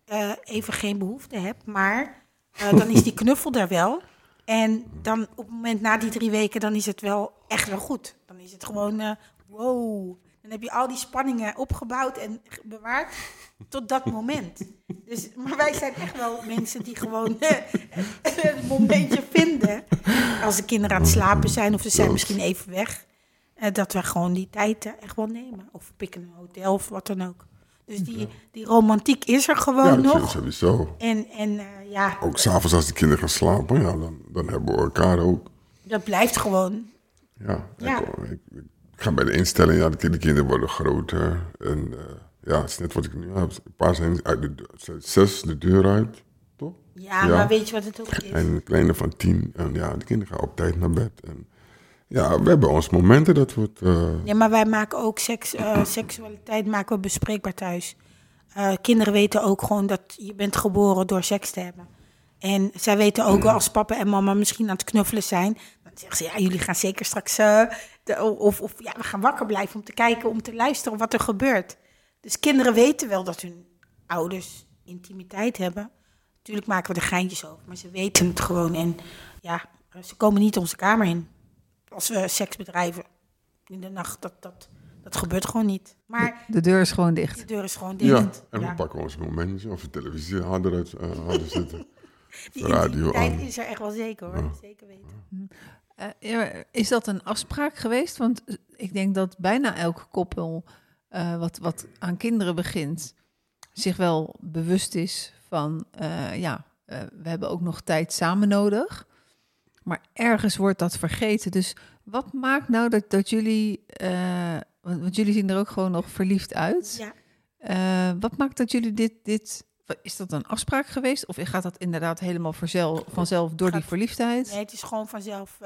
eh, even geen behoefte hebt. Maar eh, dan is die knuffel er wel. En dan op het moment na die drie weken, dan is het wel echt wel goed. Dan is het gewoon, wow. Dan heb je al die spanningen opgebouwd en bewaard tot dat moment. Dus, maar wij zijn echt wel mensen die gewoon eh, het momentje vinden. Als de kinderen aan het slapen zijn of ze zijn misschien even weg. eh, dat we gewoon die tijd eh, echt wel nemen. Of we pikken een hotel of wat dan ook. Dus die, die romantiek is er gewoon Ja, nog. sowieso. En, en eh, ja, Ook s'avonds als de kinderen gaan slapen, ja, dan, dan hebben we elkaar ook. dat blijft gewoon. Ja, Ja. Ik, ik, ik ga bij de instelling, ja, de, kind- de kinderen worden groter. En eh, ja, het is net wat ik nu heb. Een paar zijn uit de deur, zes de deur uit, toch? Ja, Ja. maar weet je wat het ook is? En een kleine van tien. En ja, de kinderen gaan op tijd naar bed. En ja, we hebben ons momenten dat we het... eh, Ja, maar wij maken ook seks, eh, seksualiteit maken we bespreekbaar thuis. Kinderen weten ook gewoon dat je bent geboren door seks te hebben. En zij weten ook wel als papa en mama misschien aan het knuffelen zijn. Zeggen ze, ja, jullie gaan zeker straks... eh, de, of, of ja, we gaan wakker blijven om te kijken, om te luisteren wat er gebeurt. Dus kinderen weten wel dat hun ouders intimiteit hebben. Natuurlijk maken we er geintjes over, maar ze weten het gewoon. En ja, ze komen niet onze kamer in als we seks bedrijven in de nacht. Dat, dat, dat gebeurt gewoon niet. Maar De deur is gewoon dicht. de deur is gewoon dicht. ja, en we Ja. pakken onze momentjes. Of de televisie harder uit uh, harder zitten. Die de radio aan. is er echt wel zeker hoor. Zeker weten. Ja, is dat een afspraak geweest? Want eh, ik denk dat bijna elk koppel eh, wat, wat aan kinderen begint, zich wel bewust is van, ja, we hebben ook nog tijd samen nodig. Maar ergens wordt dat vergeten. Dus wat maakt nou dat, dat jullie, want, jullie zien er ook gewoon nog verliefd uit. Ja. Wat maakt dat jullie dit, dit, is dat een afspraak geweest? Of gaat dat inderdaad helemaal vanzelf, vanzelf door die verliefdheid? Nee, het is gewoon vanzelf.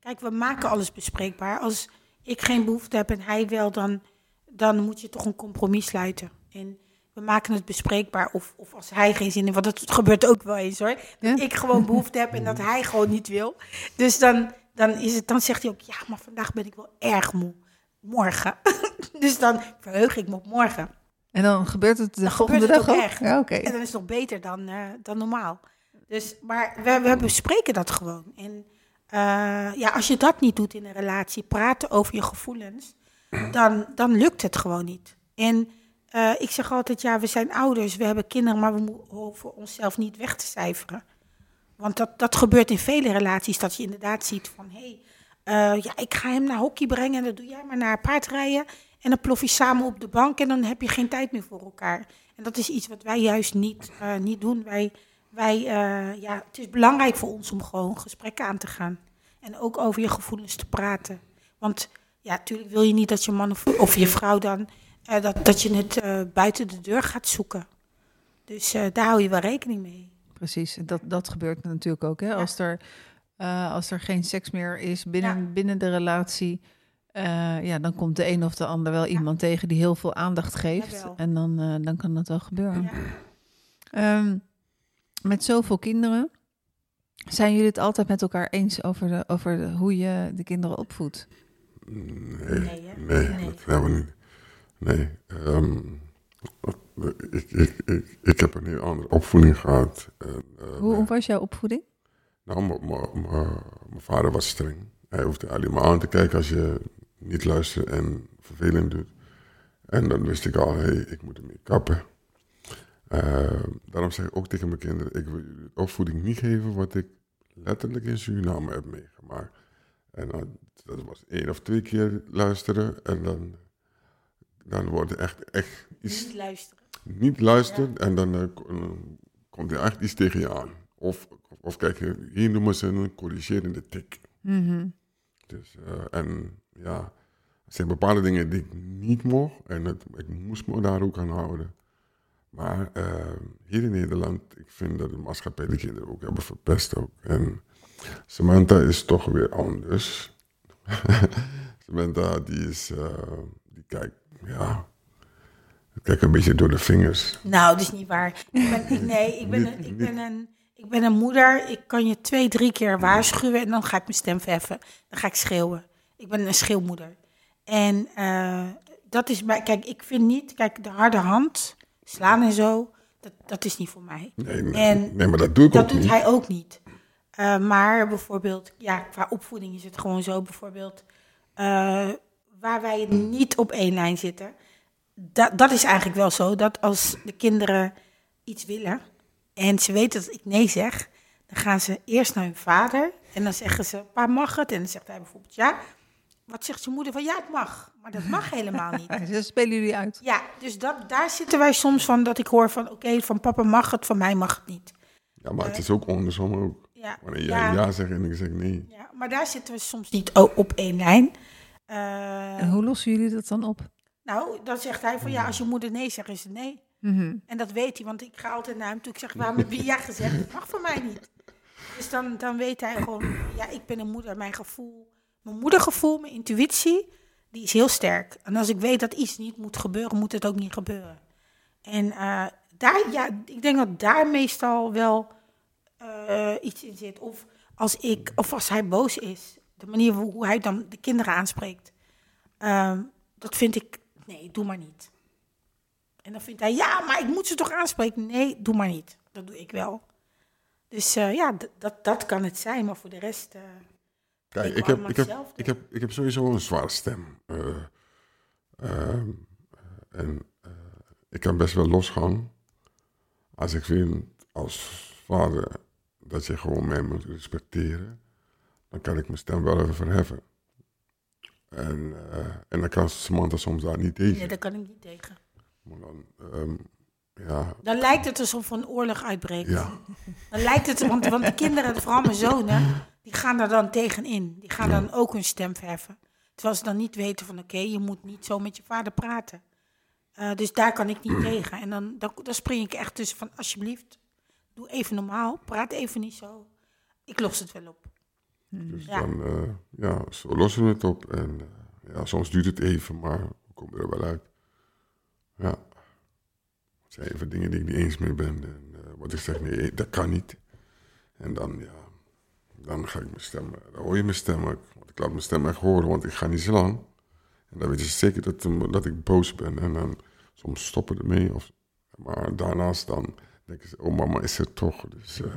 Kijk, we maken alles bespreekbaar. Als ik geen behoefte heb en hij wel, dan, dan moet je toch een compromis sluiten. En we maken het bespreekbaar. Of, of als hij geen zin heeft, want dat gebeurt ook wel eens hoor. Ja? Dat ik gewoon behoefte heb en dat hij gewoon niet wil. Dus dan, dan, is het, dan zegt hij ook, ja, maar vandaag ben ik wel erg moe. Morgen. dus dan verheug ik me op morgen. En dan gebeurt het de Dan volgende het dag ook echt. Ja. En dan is het nog beter dan, eh, dan normaal. Dus, maar we, we bespreken dat gewoon. En eh, ja, als je dat niet doet in een relatie, praten over je gevoelens, dan, dan lukt het gewoon niet. En eh, ik zeg altijd, ja, we zijn ouders, we hebben kinderen, maar we hoeven onszelf niet weg te cijferen. Want dat, dat gebeurt in vele relaties, dat je inderdaad ziet van, hé, hey, ja, ik ga hem naar hockey brengen en dan doe jij maar naar paardrijden. En dan plof je samen op de bank en dan heb je geen tijd meer voor elkaar. En dat is iets wat wij juist niet, eh, niet doen. Wij, wij, eh, ja, het is belangrijk voor ons om gewoon gesprekken aan te gaan. En ook over je gevoelens te praten. Want ja, natuurlijk wil je niet dat je man of, of je vrouw dan, eh, dat, dat je het buiten de deur gaat zoeken. Dus daar hou je wel rekening mee. Precies, dat, dat gebeurt natuurlijk ook. Hè? Als, er, als er geen seks meer is binnen, Ja. binnen de relatie, eh, ja, dan komt de een of de ander wel iemand tegen die heel veel aandacht geeft. En dan, eh, dan kan dat wel gebeuren. Ja. Ehm, met zoveel kinderen, zijn jullie het altijd met elkaar eens over, de, over de, hoe je de kinderen opvoedt? Nee, Nee, hè? nee, Nee. dat hebben we niet. Nee, ehm, ik, ik, ik, ik heb een heel andere opvoeding gehad. En, eh, Hoe, hoe was jouw opvoeding? Nou, mijn vader was streng. Hij hoefde alleen maar aan te kijken als je niet luistert en vervelend doet. En dan wist ik al, hé, hey, ik moet ermee kappen. Eh, daarom zeg ik ook tegen mijn kinderen, ik wil jullie opvoeding niet geven wat ik letterlijk in Suriname heb meegemaakt. En dan, dat was één of twee keer luisteren en dan, dan wordt er echt, echt iets Niet luisteren. niet luistert en dan eh, eh, komt er echt iets tegen je aan. Of, of, of kijk, je, hier noemen ze een corrigerende tik. Mhm. Dus, eh, en ja, er zijn bepaalde dingen die ik niet mocht en het, ik moest me daar ook aan houden. Maar eh, hier in Nederland, ik vind dat de maatschappij de kinderen ook hebben verpest ook. En Samantha is toch weer anders. Samantha, die is, eh, die kijkt, ja, kijkt een beetje door de vingers. Nou, dat is niet waar. Ik ben, ik, nee, ik ben, een, ik, ben een, ik ben een moeder. Ik kan je twee, drie keer waarschuwen en dan ga ik mijn stem verheffen. Dan ga ik schreeuwen. Ik ben een schreeuwmoeder. En eh, dat is bij, kijk, ik vind niet, kijk, de harde hand, slaan en zo, dat, dat is niet voor mij. Nee, nee, En nee maar dat doe ik Dat ook doet niet. hij ook niet. Eh, maar bijvoorbeeld, ja, qua opvoeding is het gewoon zo. Bijvoorbeeld, eh, waar wij niet op één lijn zitten. Dat, dat is eigenlijk wel zo. Dat als de kinderen iets willen en ze weten dat ik nee zeg, dan gaan ze eerst naar hun vader. En dan zeggen ze, pa mag het? En dan zegt hij bijvoorbeeld ja. Wat zegt je moeder? Van ja, het mag. Maar dat mag helemaal niet. Ze spelen jullie uit. Ja, dus dat, daar zitten wij soms van dat ik hoor van oké, van papa mag het, van mij mag het niet. Ja, maar het is ook andersom ook. Ja, Wanneer jij ja, zegt en ik zeg nee. ja, maar daar zitten we soms niet op één lijn. Eh, En hoe lossen jullie dat dan op? nou, dan zegt hij van ja, als je moeder nee zegt, is het nee. Mhm. En dat weet hij, want ik ga altijd naar hem toe. Ik zeg, waarom heb je ja gezegd? Dat mag voor mij niet. Dus dan, dan weet hij gewoon, ja, ik ben een moeder. Mijn gevoel, mijn moedergevoel, mijn intuïtie, die is heel sterk. En als ik weet dat iets niet moet gebeuren, moet het ook niet gebeuren. En eh, daar, ja, ik denk dat daar meestal wel eh, iets in zit. Of als, ik, of als hij boos is, de manier hoe hij dan de kinderen aanspreekt. Ehm, dat vind ik, nee, doe maar niet. En dan vindt hij, ja, maar ik moet ze toch aanspreken? Nee, doe maar niet. Dat doe ik wel. Dus eh, ja, dat, dat kan het zijn, maar voor de rest... Kijk, Ik heb, ik, heb, ik, heb, ik heb sowieso een zware stem. Eh, ehm, en eh, ik kan best wel losgaan. Als ik vind als vader dat je gewoon mij moet respecteren, dan kan ik mijn stem wel even verheffen. En, eh, en dan kan Samantha soms daar niet tegen. nee, daar kan ik niet tegen. Maar dan, ehm, ja, Dan lijkt het alsof er een oorlog uitbreekt. ja, Dan lijkt het, want, want de kinderen, vooral mijn zonen, die gaan er dan tegenin. Die gaan dan ook hun stem verheffen. Terwijl ze dan niet weten van, oké, je moet niet zo met je vader praten. Eh, dus daar kan ik niet tegen. En dan, dan, dan spring ik echt tussen van, alsjeblieft, doe even normaal. Praat even niet zo. Ik los het wel op. dus Ja. dan, eh, ja, zo lossen we het op. En eh, ja, soms duurt het even, maar we komen er wel uit. Ja. Het zijn even dingen die ik niet eens mee ben. En eh, wat ik zeg, nee, dat kan niet. En dan, ja, dan ga ik mijn stem, dan hoor je mijn stem ook. Want ik laat mijn stem echt horen, want ik ga niet slaan. En dan weet je zeker dat, eh, dat ik boos ben. En dan soms stoppen ermee. Of, maar daarnaast dan denken ze, oh mama is er toch. Dus eh,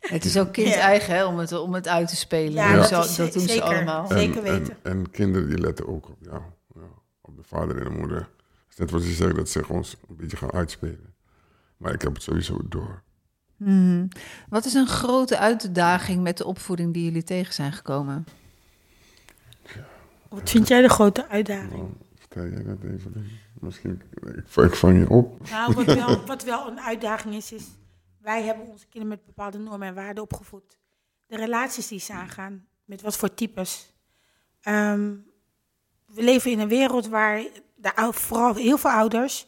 Het is ook kind-eigen hè, om, het, om het uit te spelen. Ja, dat zo- doen ze zeker. allemaal. Ja. Zeker en, weten. En, en kinderen die letten ook op jou. Ja, op de vader en de moeder. Is net wat je zegt, dat ze ons een beetje gaan uitspelen. Maar ik heb het sowieso door. Mhm. Wat is een grote uitdaging met de opvoeding die jullie tegen zijn gekomen? Wat vind jij de grote uitdaging? Nou, vertel jij dat even. Misschien, ik, ik vang je op. Nou, wat wel, wat wel een uitdaging is, is wij hebben onze kinderen met bepaalde normen en waarden opgevoed. De relaties die ze aangaan, met wat voor types. Ehm, we leven in een wereld waar de, vooral heel veel ouders,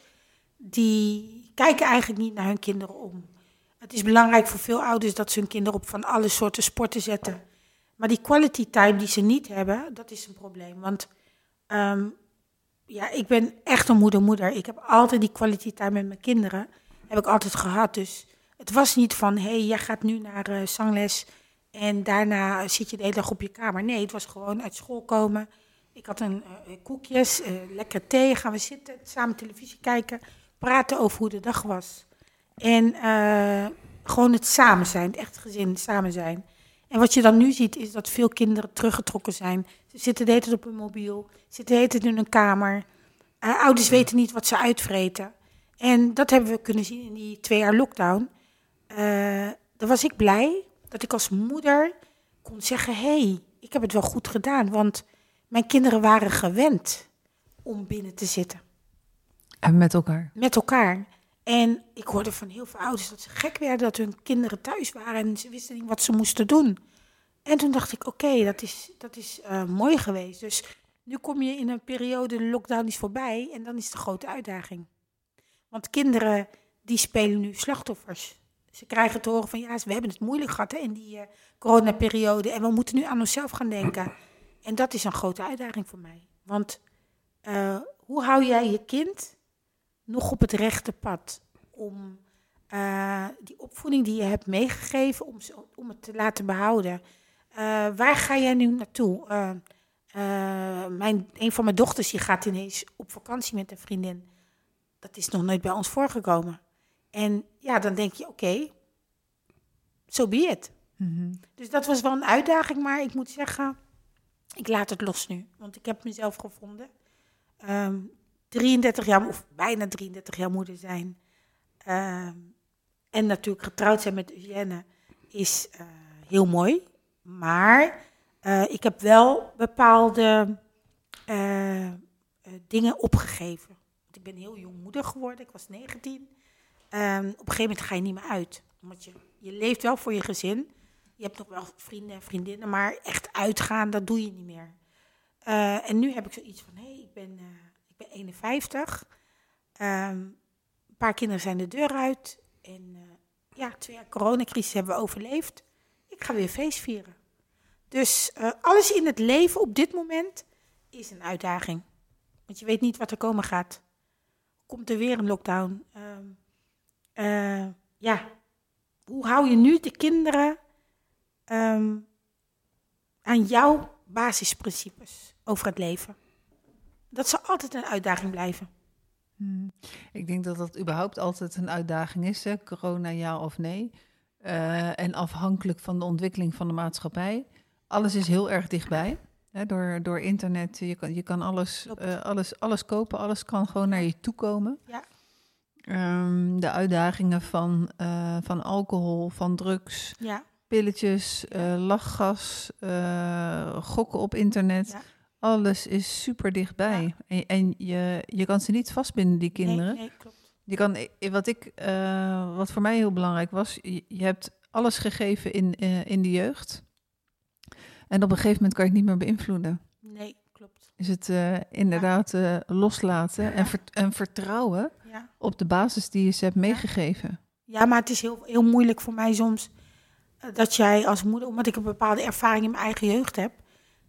die kijken eigenlijk niet naar hun kinderen om. Het is belangrijk voor veel ouders dat ze hun kinderen op van alle soorten sporten zetten. Maar die quality time die ze niet hebben, dat is een probleem. Want ehm, ja, ik ben echt een moeder-moeder. Ik heb altijd die quality time met mijn kinderen. Heb ik altijd gehad. Dus het was niet van, hé, hey, jij gaat nu naar eh, zangles en daarna zit je de hele dag op je kamer. Nee, het was gewoon uit school komen. Ik had een eh, koekjes, eh, lekker thee, gaan we zitten, samen televisie kijken, praten over hoe de dag was. En eh, gewoon het samen zijn, het echt gezin samen zijn. En wat je dan nu ziet, is dat veel kinderen teruggetrokken zijn. Ze zitten de hele tijd op hun mobiel, zitten de hele tijd in hun kamer. Eh, ouders weten niet wat ze uitvreten. En dat hebben we kunnen zien in die twee jaar lockdown. Eh dan was ik blij dat ik als moeder kon zeggen: hé, hey, ik heb het wel goed gedaan. Want mijn kinderen waren gewend om binnen te zitten En met elkaar. met elkaar. En ik hoorde van heel veel ouders dat ze gek werden dat hun kinderen thuis waren en ze wisten niet wat ze moesten doen. En toen dacht ik, oké, dat is, dat is eh, mooi geweest. Dus nu kom je in een periode, de lockdown is voorbij en dan is de grote uitdaging. Want kinderen die spelen nu slachtoffers. Ze krijgen te horen van ja, we hebben het moeilijk gehad hè, in die eh, coronaperiode en we moeten nu aan onszelf gaan denken. En dat is een grote uitdaging voor mij. Want eh, hoe hou jij je kind nog op het rechte pad om eh, die opvoeding die je hebt meegegeven, om, ze, om het te laten behouden. Eh, waar ga jij nu naartoe? Mijn, een van mijn dochters die gaat ineens op vakantie met een vriendin. Dat is nog nooit bij ons voorgekomen. En ja, dan denk je, oké, zo so be it. Mhm. Dus dat was wel een uitdaging, maar ik moet zeggen, ik laat het los nu. Want ik heb mezelf gevonden. Ehm, 33 jaar, of bijna 33 jaar moeder zijn. Ehm, en natuurlijk getrouwd zijn met Eugène is eh, heel mooi. Maar Eh, ik heb wel bepaalde eh, dingen opgegeven. Want ik ben heel jong moeder geworden, ik was 19. Ehm, op een gegeven moment ga je niet meer uit. Want je, je leeft wel voor je gezin. Je hebt nog wel vrienden en vriendinnen, maar echt uitgaan, dat doe je niet meer. Eh, en nu heb ik zoiets van, hé, hey, ik, ben, eh, ik ben 51. Ehm, een paar kinderen zijn de deur uit. En eh, ja, twee jaar coronacrisis hebben we overleefd. Ik ga weer feest vieren. Dus alles in het leven op dit moment is een uitdaging. Want je weet niet wat er komen gaat. Komt er weer een lockdown? Ehm, eh, ja, hoe hou je nu de kinderen ehm, aan jouw basisprincipes over het leven? Dat zal altijd een uitdaging blijven. Hmm. Ik denk dat dat überhaupt altijd een uitdaging is, hè? corona ja of nee. Uh, en afhankelijk van de ontwikkeling van de maatschappij. Alles is heel erg dichtbij. Hè? Door, door internet, je kan, je kan alles, uh, alles, alles kopen, alles kan gewoon naar je toe komen. Ja. Um, de uitdagingen van, uh, van alcohol, van drugs, Ja. Pilletjes, uh, lachgas, gokken op internet. Ja. Alles is super dichtbij. Ja. En, en je, je kan ze niet vastbinden, die kinderen. Nee, nee, klopt. Je kan, wat, ik, uh, wat voor mij heel belangrijk was, je, je hebt alles gegeven in, in de jeugd. En op een gegeven moment kan je het niet meer beïnvloeden. Nee, klopt. Is het inderdaad loslaten ja. en, ver, en, vertrouwen op de basis die je ze hebt meegegeven. Ja, maar het is heel, heel moeilijk voor mij soms eh, dat jij als moeder, omdat ik een bepaalde ervaring in mijn eigen jeugd heb,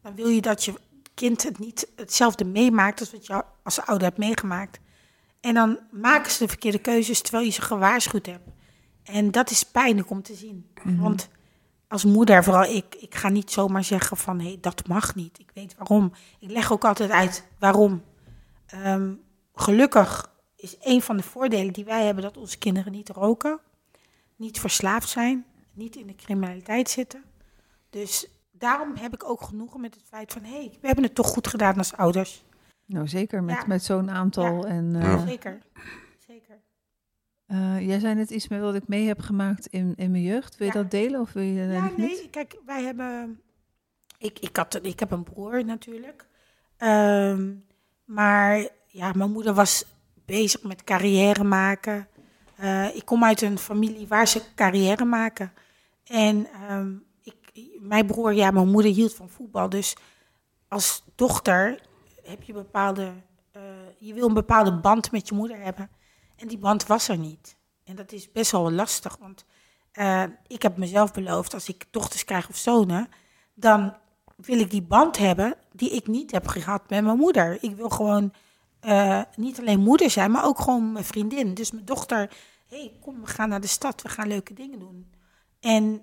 dan wil je dat je kind het niet hetzelfde meemaakt als wat je als ouder hebt meegemaakt. En dan maken ze de verkeerde keuzes terwijl je ze gewaarschuwd hebt. En dat is pijnlijk om te zien. Mhm. Want als moeder, vooral ik, ik ga niet zomaar zeggen van hé, hey, dat mag niet. Ik weet waarom. Ik leg ook altijd uit waarom. Um, gelukkig is een van de voordelen die wij hebben dat onze kinderen niet roken, niet verslaafd zijn, niet in de criminaliteit zitten. Dus daarom heb ik ook genoegen met het feit van hé, hey, we hebben het toch goed gedaan als ouders. Nou, zeker met, ja. met zo'n aantal. Ja. En, uh, ja. Zeker, zeker. Uh, jij zei net iets met wat ik mee heb gemaakt in, in mijn jeugd. Wil je dat delen of wil je dat Ja, niet? nee, kijk, wij hebben. Ik, ik, had, ik heb een broer natuurlijk. Ehm, maar ja, mijn moeder was bezig met carrière maken. Eh, ik kom uit een familie waar ze carrière maken. En ehm, ik, mijn broer, ja, mijn moeder hield van voetbal. Dus als dochter heb je bepaalde. eh, je wil een bepaalde band met je moeder hebben. En die band was er niet. En dat is best wel lastig, want uh, ik heb mezelf beloofd, als ik dochters krijg of zonen, dan wil ik die band hebben die ik niet heb gehad met mijn moeder. Ik wil gewoon uh, niet alleen moeder zijn, maar ook gewoon mijn vriendin. Dus mijn dochter, hey, kom, we gaan naar de stad, we gaan leuke dingen doen. En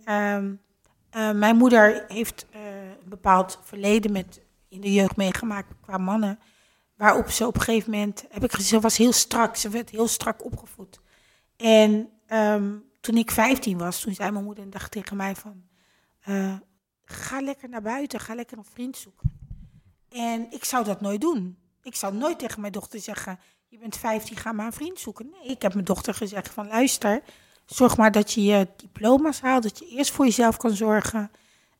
uh, mijn moeder heeft eh, een bepaald verleden met, in de jeugd meegemaakt qua mannen. Waarop ze op een gegeven moment, heb ik ze was heel strak. Ze werd heel strak opgevoed. En um, toen ik 15 was, toen zei mijn moeder een dag tegen mij van... Uh, ga lekker naar buiten, ga lekker een vriend zoeken. En ik zou dat nooit doen. Ik zou nooit tegen mijn dochter zeggen, je bent 15, ga maar een vriend zoeken. Nee, ik heb mijn dochter gezegd van luister, zorg maar dat je je diploma's haalt, dat je eerst voor jezelf kan zorgen.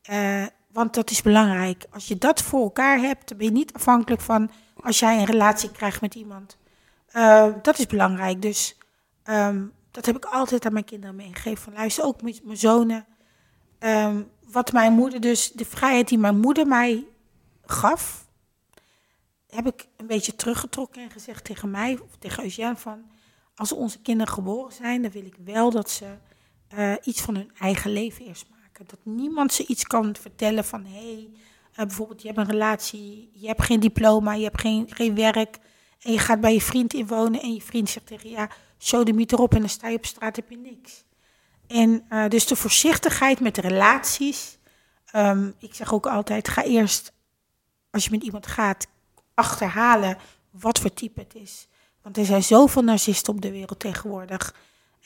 Uh, want dat is belangrijk. Als je dat voor elkaar hebt, dan ben je niet afhankelijk van als jij een relatie krijgt met iemand. Uh, dat is belangrijk. Dus um, dat heb ik altijd aan mijn kinderen meegegeven. Van luister, ook met mijn zonen. Um, wat mijn moeder dus, de vrijheid die mijn moeder mij gaf, heb ik een beetje teruggetrokken en gezegd tegen mij, of tegen Eugène van, als onze kinderen geboren zijn, dan wil ik wel dat ze uh, iets van hun eigen leven eerst maken. Dat niemand ze iets kan vertellen van, hé, hey, uh, bijvoorbeeld je hebt een relatie, je hebt geen diploma, je hebt geen, geen werk, en je gaat bij je vriend inwonen en je vriend zegt tegen je, ja, show de miet erop en dan sta je op straat, heb je niks. En uh, dus de voorzichtigheid met relaties. Um, ik zeg ook altijd, ga eerst, als je met iemand gaat, achterhalen wat voor type het is. Want er zijn zoveel narcisten op de wereld tegenwoordig.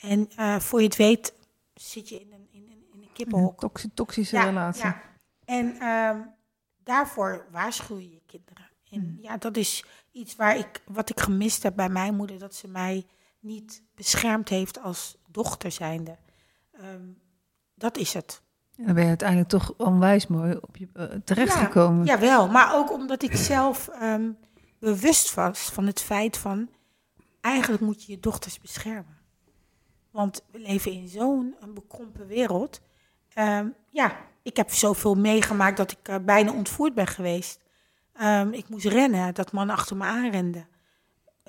En uh, voor je het weet, zit je in een, in een, in een kippenhok. Een tox toxische ja, relatie. Ja. En um, daarvoor waarschuw je je kinderen. En mm. ja, dat is iets waar ik, wat ik gemist heb bij mijn moeder, dat ze mij niet beschermd heeft als dochter zijnde. Um, dat is het. En dan ben je uiteindelijk toch onwijs mooi op je uh, terechtgekomen. Ja, jawel, maar ook omdat ik zelf ehm, bewust was van het feit van... eigenlijk moet je je dochters beschermen. Want we leven in zo'n bekrompen wereld. Ehm, ja, ik heb zoveel meegemaakt dat ik uh, bijna ontvoerd ben geweest. Um, ik moest rennen, dat man achter me aanrende.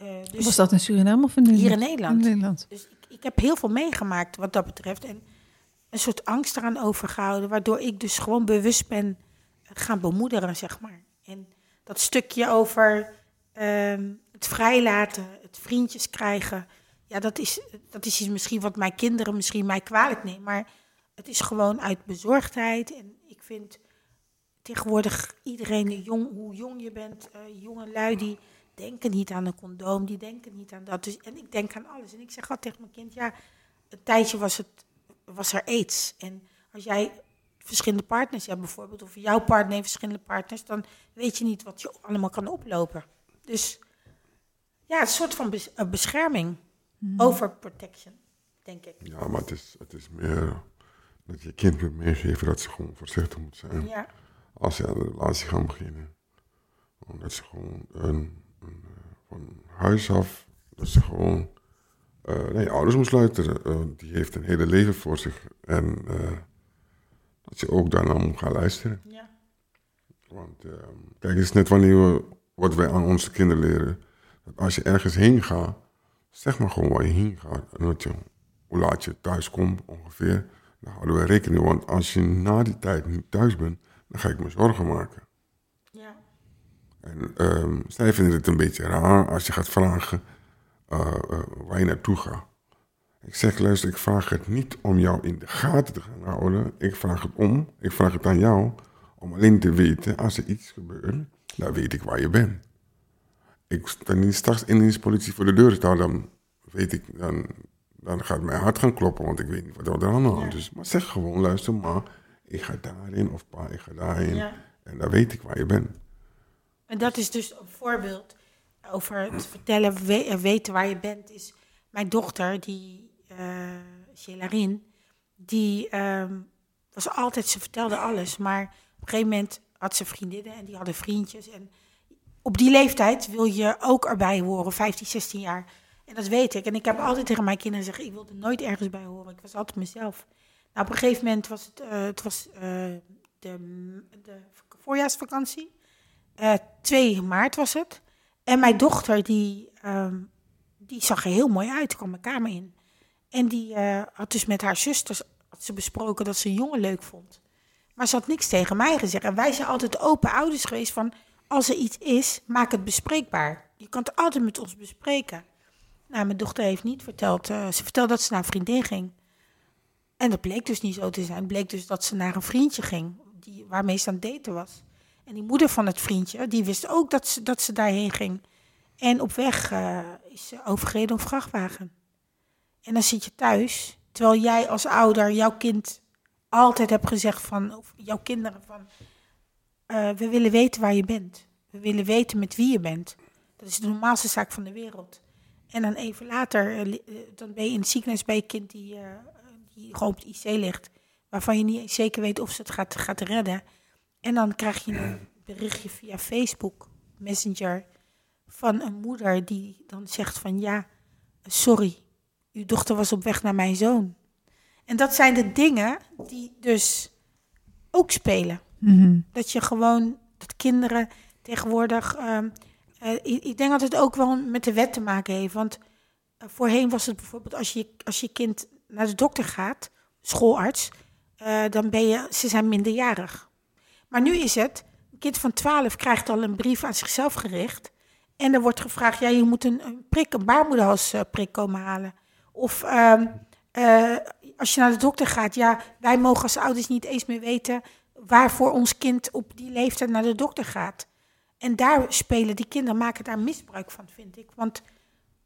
Uh, dus Was dat in Suriname of in Nederland? Hier in Nederland. In Nederland. Dus ik, ik, heb heel veel meegemaakt wat dat betreft. En een soort angst eraan overgehouden, waardoor ik dus gewoon bewust ben gaan bemoederen, zeg maar. En dat stukje over um, het vrijlaten, het vriendjes krijgen, ja, dat is, dat is iets misschien wat mijn kinderen misschien mij kwalijk nemen. Maar het is gewoon uit bezorgdheid. En ik vind tegenwoordig iedereen, jong, hoe jong je bent, uh, jonge lui, die denken niet aan een condoom, die denken niet aan dat. Dus, en ik denk aan alles. En ik zeg altijd tegen mijn kind, ja, een tijdje was, het, was er aids. En als jij verschillende partners hebt bijvoorbeeld, of jouw partner heeft verschillende partners, dan weet je niet wat je allemaal kan oplopen. Dus ja, een soort van bescherming. Mhm. Overprotection, denk ik. Ja, maar het is, het is meer dat je kind moet meegeven dat ze gewoon voorzichtig moet zijn. Ja. Als ze aan de relatie gaan beginnen. Omdat ze gewoon een, een, eh, van huis af, dat ze gewoon uh, naar je ouders moet luisteren. Uh, die heeft een hele leven voor zich. En uh, dat je ook daarna moet gaan luisteren. Ja. Want kijk, het is net wanneer we, wat wij aan onze kinderen leren. Als je ergens heen gaat, Zeg maar gewoon waar je heen gaat. En dat je, hoe laat je thuis komt ongeveer. Daar houden we rekening Want als je na die tijd niet thuis bent, dan ga ik me zorgen maken. Ja. En um, zij vinden het een beetje raar als je gaat vragen uh, uh, waar je naartoe gaat. Ik zeg, luister, ik vraag het niet om jou in de gaten te gaan houden. Ik vraag het om, ik vraag het aan jou, om alleen te weten, als er iets gebeurt, dan weet ik waar je bent ik sta niet straks in de politie voor de deur staan, dan weet ik, dan, dan gaat mijn hart gaan kloppen, want ik weet niet wat er aan de hand is. Maar zeg gewoon, luister maar, ik ga daarin of pa, ik ga daarin. En dan weet ik waar je bent. En dat is dus een voorbeeld over het vertellen, weten waar je bent, is mijn dochter, die uh, die um, was altijd, ze vertelde alles, maar op een gegeven moment had ze vriendinnen en die hadden vriendjes en op die leeftijd wil je ook erbij horen, 15, 16 jaar. En dat weet ik. En ik heb altijd tegen mijn kinderen gezegd, ik wilde nooit ergens bij horen. Ik was altijd mezelf. Nou, op een gegeven moment was het, uh, het was, uh, de, de voorjaarsvakantie. Uh, eh, 2 maart was het. En mijn dochter, die, um, die zag er heel mooi uit. kwam mijn kamer in. En die had dus met haar zusters had ze besproken dat ze een jongen leuk vond. Maar ze had niks tegen mij gezegd. En wij zijn altijd open ouders geweest van als er iets is, maak het bespreekbaar. Je kan het altijd met ons bespreken. Nou, mijn dochter heeft niet verteld. Uh, ze vertelde dat ze naar een vriendin ging. En dat bleek dus niet zo te zijn. Het bleek dus dat ze naar een vriendje ging, die, waarmee ze aan het daten was. En die moeder van het vriendje, die wist ook dat ze, dat ze daarheen ging. En op weg uh, is ze overgereden op vrachtwagen. En dan zit je thuis, terwijl jij als ouder jouw kind altijd hebt gezegd van, jouw kinderen van, uh, we willen weten waar je bent. We willen weten met wie je bent. Dat is de normaalste zaak van de wereld. En dan even later, uh, dan ben je in het ziekenhuis bij een kind die, die gewoon op de IC ligt. Waarvan je niet zeker weet of ze het gaat, gaat redden. En dan krijg je een berichtje via Facebook, Messenger, van een moeder die dan zegt van ja, sorry, uw dochter was op weg naar mijn zoon. En dat zijn de dingen die dus ook spelen. Mhm. Dat je gewoon, dat kinderen tegenwoordig. Uh, ik denk dat het ook wel met de wet te maken heeft. Want uh, voorheen was het bijvoorbeeld als je, als je kind naar de dokter gaat, schoolarts, uh, dan ben je, ze zijn minderjarig. Maar nu is het, een kind van 12 krijgt al een brief aan zichzelf gericht. En er wordt gevraagd, ja, je moet een, een prik, een baarmoederhalsprik komen halen. Of ehm, als je naar de dokter gaat, ja, wij mogen als ouders niet eens meer weten waarvoor ons kind op die leeftijd naar de dokter gaat. En daar spelen die kinderen, maken daar misbruik van, vind ik. Want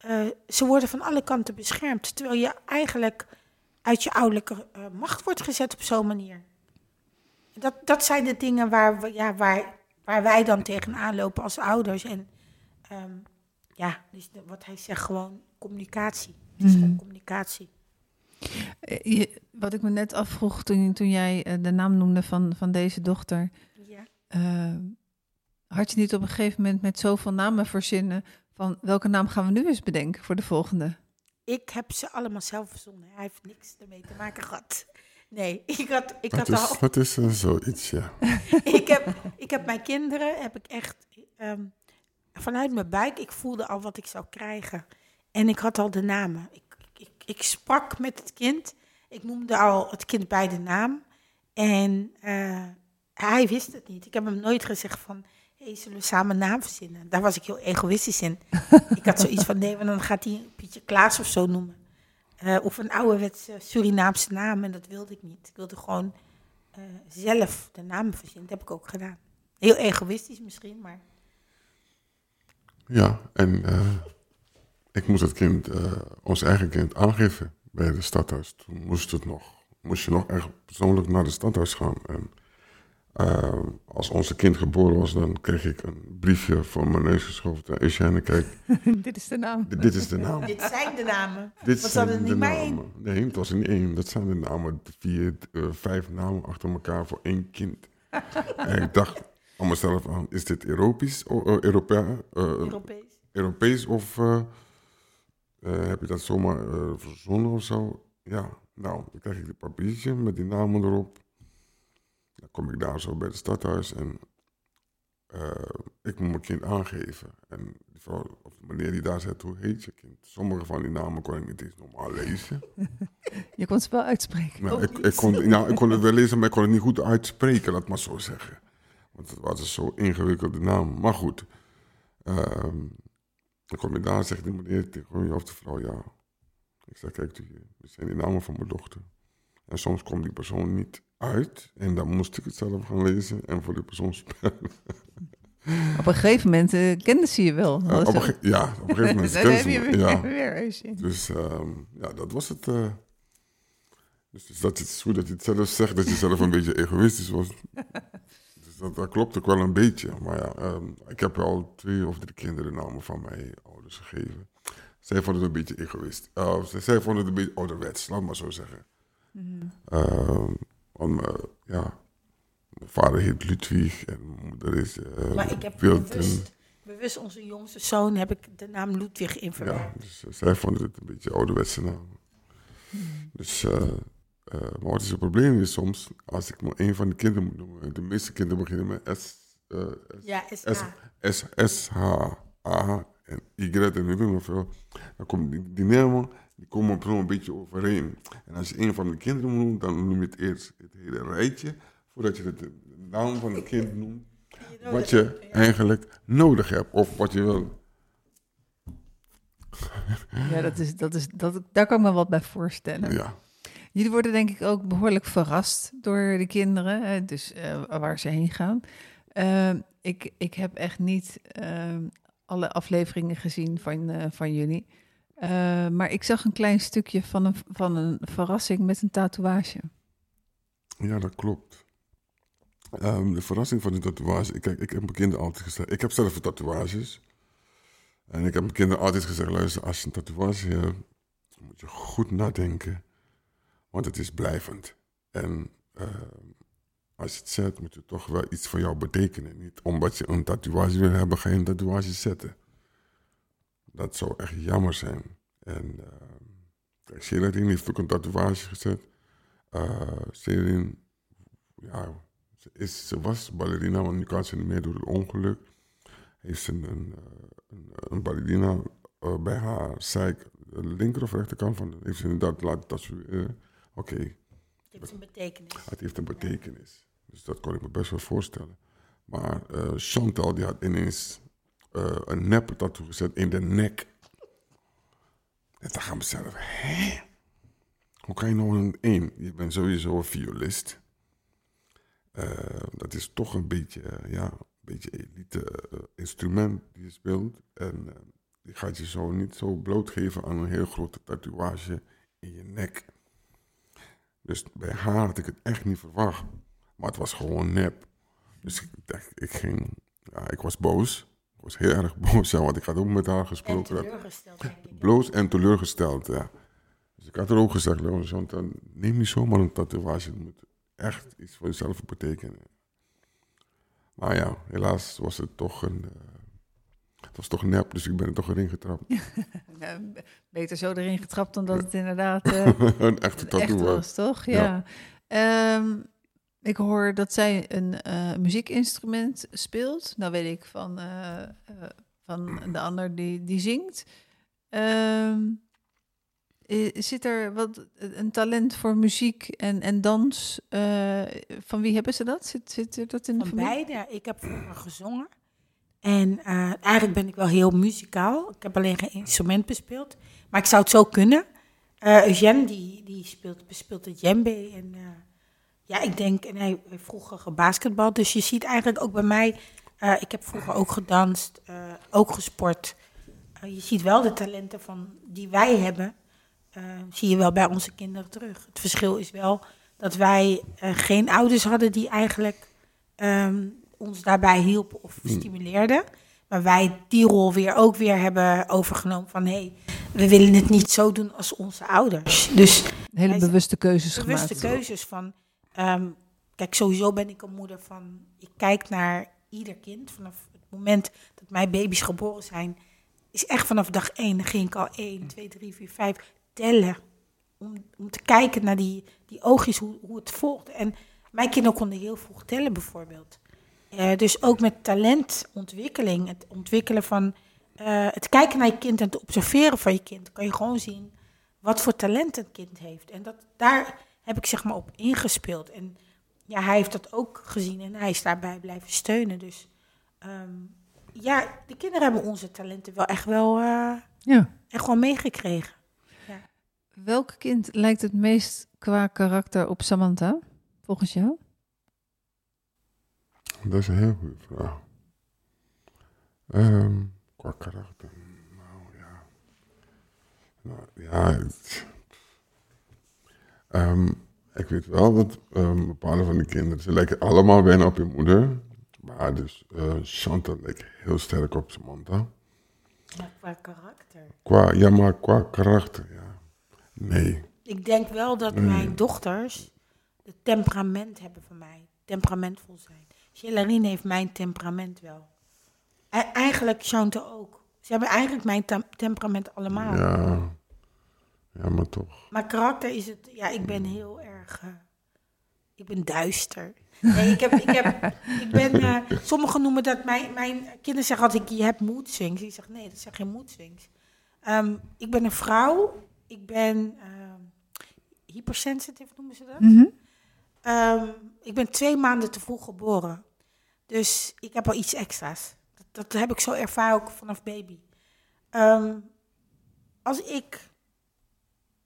uh, ze worden van alle kanten beschermd. Terwijl je eigenlijk uit je ouderlijke uh, macht wordt gezet op zo'n manier. Dat, dat zijn de dingen waar, we, ja, waar, waar wij dan tegenaan lopen als ouders. En um, ja, dus wat hij zegt, gewoon communicatie. Het is mm. gewoon communicatie. Eh, je- wat ik me net afvroeg toen, toen jij eh, de naam noemde van, van deze dochter. Ja. eh, had je niet op een gegeven moment met zoveel namen verzinnen van welke naam gaan we nu eens bedenken voor de volgende? Ik heb ze allemaal zelf verzonnen. Hij heeft niks ermee te maken gehad. Nee, ik had, ik Dat had is, al... dat is eh, zoiets, ja. ik, heb, ik heb mijn kinderen, heb ik echt ehm, vanuit mijn buik, ik voelde al wat ik zou krijgen. En ik had al de namen. Ik, ik, sprak met het kind. Ik noemde al het kind bij de naam. En eh, hij wist het niet. Ik heb hem nooit gezegd van, hey, zullen we samen een naam verzinnen? Daar was ik heel egoïstisch in. ik had zoiets van, nee, want dan gaat hij Pietje Klaas of zo noemen. Eh, of een ouderwetse Surinaamse naam. En dat wilde ik niet. Ik wilde gewoon eh, zelf de naam verzinnen. Dat heb ik ook gedaan. Heel egoïstisch misschien, maar Ja, en eh, ik moest het kind, eh, ons eigen kind, aangeven bij het stadhuis. Toen moest, het nog, moest je nog echt persoonlijk naar het stadhuis gaan. En eh, als onze kind geboren was, dan kreeg ik een briefje voor mijn neus geschoven. Eugène, kijk, Dit is de naam. dit, dit is de naam. dit zijn de namen. Dit Wat zijn er de niet namen. Nee, het was er niet één. Dat zijn de namen, vier, eh, vijf namen achter elkaar voor één kind. en ik dacht aan mezelf aan, is dit Europees, Europea- eh, Europees. Europees of heb je dat zomaar eh, verzonnen of zo? Ja, nou, dan krijg ik dit papiertje met die namen erop. Dan kom ik daar zo bij het stadhuis en eh, ik moet mijn kind aangeven. En die vrouw, of de meneer die daar zegt, hoe heet je kind? Sommige van die namen kon ik niet eens normaal lezen. Je kon het wel uitspreken. Nou, ik, kon, nou, ik kon het wel lezen, maar ik kon het niet goed uitspreken, laat maar zo zeggen. Want het was een zo ingewikkelde naam. Maar goed. ehm, dan kom je daar en zegt die meneer tegen je of de vrouw, ja. Ik zeg, kijk, dit zijn die namen van mijn dochter. En soms komt die persoon niet uit. En dan moest ik het zelf gaan lezen en voor die persoon spellen. Op een gegeven moment eh, kenden ze je wel. Op ge- ja, op een gegeven moment. Heb ze je me, ja. weer. Dus ehm, ja, dat was het. eh. dus dus dat is goed dat je het zelf zegt, dat je zelf een beetje egoïstisch was. Dus dat, dat klopt ook wel een beetje. Maar ja, ehm, ik heb al twee of drie kinderen namen van mijn ouders gegeven. Zij vonden het een beetje egoïst. Uh, zij, vonden het een beetje ouderwets, laat maar zo zeggen. Ehm, want mijn- ja, mijn vader heet Ludwig en mijn moeder is uh, Maar ik heb bewust, bewust onze jongste zoon heb ik de naam Ludwig in Ja, verwerkt. dus eh, zij vonden het een beetje ouderwetse naam. Dus, eh, maar wat is het probleem is soms, als ik maar één van de kinderen moet noemen, de meeste kinderen beginnen met S, eh, Ja, S, SH. S, S, H, A en Y en weet ik nog veel. Dan komen die, die namen, die komen zo een beetje overeen. En als je één van de kinderen moet noemen, dan noem je het eerst het hele rijtje, voordat je het, de naam van het kind noemt, wat je eigenlijk nodig hebt of wat je wil. Ja, dat is, dat is, dat, daar kan ik me wat bij voorstellen. Ja. Jullie worden denk ik ook behoorlijk verrast door de kinderen, hè, dus eh, waar ze heen gaan. Ehm, ik, ik heb echt niet ehm, alle afleveringen gezien van, eh, van jullie. Eh, maar ik zag een klein stukje van een, van een verrassing met een tatoeage. Ja, dat klopt. Ehm, de verrassing van die tatoeage. Kijk, ik heb mijn kinderen altijd gezegd. Ik heb zelf tatoeages. En ik heb mijn kinderen altijd gezegd: luister, als je een tatoeage hebt, moet je goed nadenken. Want het is blijvend. En ehm, als je het zet, moet het toch wel iets voor jou betekenen. Niet omdat je een tatoeage wil hebben, ga je een tatoeage zetten. Dat zou echt jammer zijn. En ehm kijk, Sherilyn heeft ook een tatoeage gezet. Uh, ze, is, ze was ballerina, maar nu kan ze niet meer door het ongeluk. Heeft ze een, een, eh, een, ballerina eh, bij haar zij, de linker of rechterkant van, heeft ze inderdaad laten tatoeëren. Oké, Het heeft een betekenis. het heeft een betekenis. Dus dat kon ik me best wel voorstellen. Maar eh, Chantal die had ineens eh, een nep tattoo gezet in de nek. En gaan we mezelf, hè? Hoe kan je nou een één? Je bent sowieso een violist. Eh, dat is toch een beetje, ja, een beetje elite instrument die je speelt. En die gaat je zo niet zo blootgeven aan een heel grote tatoeage in je nek. Dus bij haar had ik het echt niet verwacht. Maar het was gewoon nep. Dus ik, dacht, ik ging, ja, ik was boos. Ik was heel erg boos, ja, want ik had ook met haar En gesproken. teleurgesteld, denk ik. Bloos en teleurgesteld, ja. Dus ik had er ook gezegd, Samantha, neem niet zomaar een tatoeage. Het moet echt iets voor jezelf betekenen. Maar ja, helaas was het toch een... eh, het was toch nep, dus ik ben er toch erin getrapt. Beter zo erin getrapt dan dat het inderdaad eh, een echte echt tattoo was. was, toch? Ja. Ja. Ehm, ik hoor dat zij een eh, muziekinstrument speelt. Nou weet ik van, eh, van de ander die, die zingt. Ehm, zit er wat, een talent voor muziek en, en dans? eh, van wie hebben ze dat? Zit, zit er dat in de Van familie? beide. Ik heb vroeger gezongen. En eh, eigenlijk ben ik wel heel muzikaal. Ik heb alleen geen instrument bespeeld. Maar ik zou het zo kunnen. Eugène, die, die speelt, bespeelt het djembe. En eh, ja, ik denk, en hij heeft vroeger gebasketbald. Dus je ziet eigenlijk ook bij mij... ik heb vroeger ook gedanst, ook gesport. Je ziet wel de talenten van, die wij hebben... zie je wel bij onze kinderen terug. Het verschil is wel dat wij geen ouders hadden die eigenlijk ehm, ons daarbij hielpen of stimuleerden. Maar wij die rol weer ook weer hebben overgenomen van hé, hey, we willen het niet zo doen als onze ouders. Dus Hele bewuste keuzes bewuste gemaakt. keuzes van. ehm, kijk, sowieso ben ik een moeder van. Ik kijk naar ieder kind vanaf het moment dat mijn baby's geboren zijn. Is echt vanaf dag één. Dan ging ik al 1, 2, 3, 4, 5 tellen. Om, om te kijken naar die, die oogjes, hoe, hoe het volgt. En mijn kinderen konden heel vroeg tellen, bijvoorbeeld. Eh, dus ook met talentontwikkeling, het ontwikkelen van. eh, het kijken naar je kind en het observeren van je kind, kan je gewoon zien wat voor talent een kind heeft. En dat, daar heb ik zeg maar op ingespeeld. En ja, hij heeft dat ook gezien en hij is daarbij blijven steunen. Dus ehm, ja, de kinderen hebben onze talenten wel echt wel, eh, Ja. echt wel meegekregen. Welk kind lijkt het meest qua karakter op Samantha, volgens jou? Dat is een heel goede vraag. Ehm, qua karakter. Nou ja. Nou ja. Het, Ehm, ik weet wel dat ehm, bepaalde van de kinderen. Ze lijken allemaal bijna op je moeder. Maar dus eh Chantal lijkt heel sterk op Samantha. Maar qua karakter. Qua, ja, maar qua karakter, ja. Nee. Ik denk wel dat mijn dochters het temperament hebben van mij. Temperamentvol zijn. Celarine heeft mijn temperament wel. E- eigenlijk Chantal ook. Ze hebben eigenlijk mijn tem- temperament allemaal. Ja. Ja, maar toch. Maar karakter is het, ja, ik ben heel erg, eh, ik ben duister. Nee, ik heb, ik heb, ik ben, eh, sommigen noemen dat, mijn, mijn kinderen zeggen altijd, je hebt mood swings. Ik zeg, nee, dat zijn geen mood swings. Ehm, ik ben een vrouw, ik ben ehm hypersensitive noemen ze dat. Mhm. Ehm, ik ben twee maanden te vroeg geboren. Dus ik heb al iets extra's. Dat, dat heb ik zo ervaren ook vanaf baby. Ehm, als ik.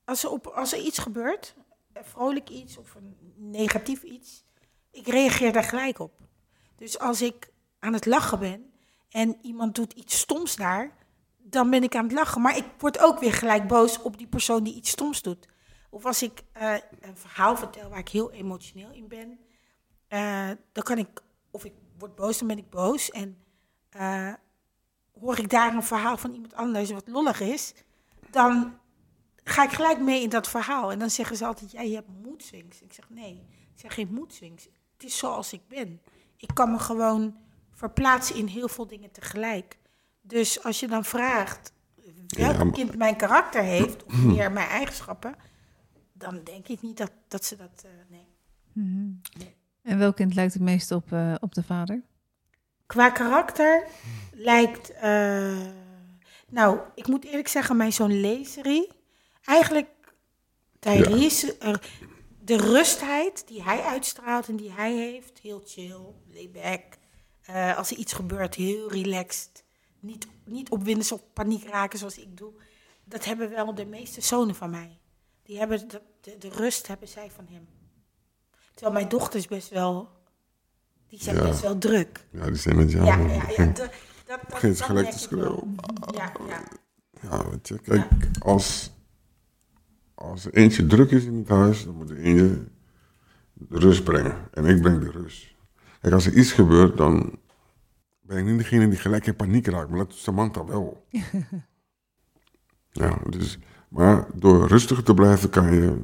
Als er, op, als er iets gebeurt, een vrolijk iets of een negatief iets, ik reageer daar gelijk op. Dus als ik aan het lachen ben en iemand doet iets stoms daar, dan ben ik aan het lachen. Maar ik word ook weer gelijk boos op die persoon die iets stoms doet. Of als ik eh, een verhaal vertel waar ik heel emotioneel in ben, eh, dan kan ik, of ik word boos, dan ben ik boos. En eh, hoor ik daar een verhaal van iemand anders wat lollig is, dan ga ik gelijk mee in dat verhaal. En dan zeggen ze altijd, ja, je hebt moedswings. Ik zeg, nee, ik zeg geen moedswings. Het is zoals ik ben. Ik kan me gewoon verplaatsen in heel veel dingen tegelijk. Dus als je dan vraagt welk Ja, maar- kind mijn karakter heeft, of meer mijn eigenschappen, dan denk ik niet dat, dat ze dat. eh, nee. En welk kind lijkt het meest op, eh, op de vader? Qua karakter lijkt. eh, nou, ik moet eerlijk zeggen, mijn zoon Lezerie. Eigenlijk, Tyrese, er- de rustheid die hij uitstraalt en die hij heeft, heel chill, layback. Eh, als er iets gebeurt, heel relaxed. Niet, niet opwinden of paniek raken zoals ik doe. Dat hebben wel de meeste zonen van mij. Die hebben de, de, de rust hebben zij van hem. Terwijl mijn dochters best wel, die zijn Ja. best wel druk. Ja, die zijn met jou. Ja, ja, ja. begint- Dat, dat, begint dat gelijk te schreeuwen. Ja, ja. Ja, weet je, kijk, als, als er eentje druk is in het huis, dan moet er eentje de rust brengen. En ik breng de rust. Kijk, als er iets gebeurt, dan ben ik niet degene die gelijk in paniek raakt, maar dat doet Samantha wel. ja, dus Maar door rustig te blijven kan je,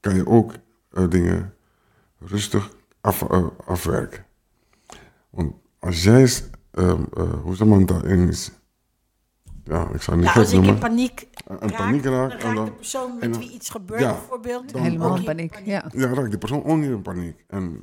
kan je ook eh, dingen rustig af, eh, afwerken. Want als jij, uh, hoe Samantha is, ja, ik zou niet Ja, als ik in paniek een raak, paniek raak, dan en raakt dan- de persoon en met dan- wie iets gebeurt ja, bijvoorbeeld. dan- Helemaal in paniek. Ja. ja, raakt die persoon ook niet in paniek. En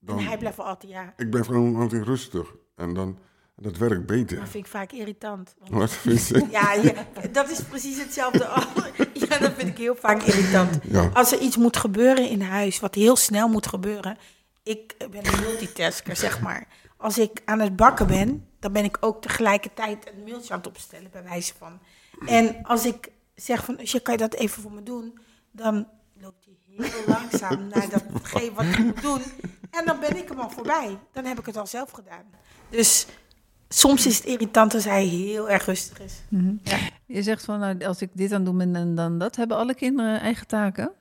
dan, En hij blijft altijd, ja. ik blijf gewoon altijd rustig. En dan, dat werkt beter. Dat vind ik vaak irritant. Want- Wat vind je? Ja, ja, dat is precies hetzelfde. Ja, dat vind ik heel vaak irritant. Ja. Als er iets moet gebeuren in huis, wat heel snel moet gebeuren. Ik ben een multitasker, zeg maar. Als ik aan het bakken ben, dan ben ik ook tegelijkertijd een mailtje aan het opstellen, bij wijze van. En als ik zeg van, je kan je dat even voor me doen? Dan loopt hij heel langzaam naar datgene wat ik moet doen. En dan ben ik hem al voorbij. Dan heb ik het al zelf gedaan. Dus soms is het irritant als hij heel erg rustig is. Je zegt van, nou, als ik dit aan doe en dan dat. Hebben alle kinderen eigen taken?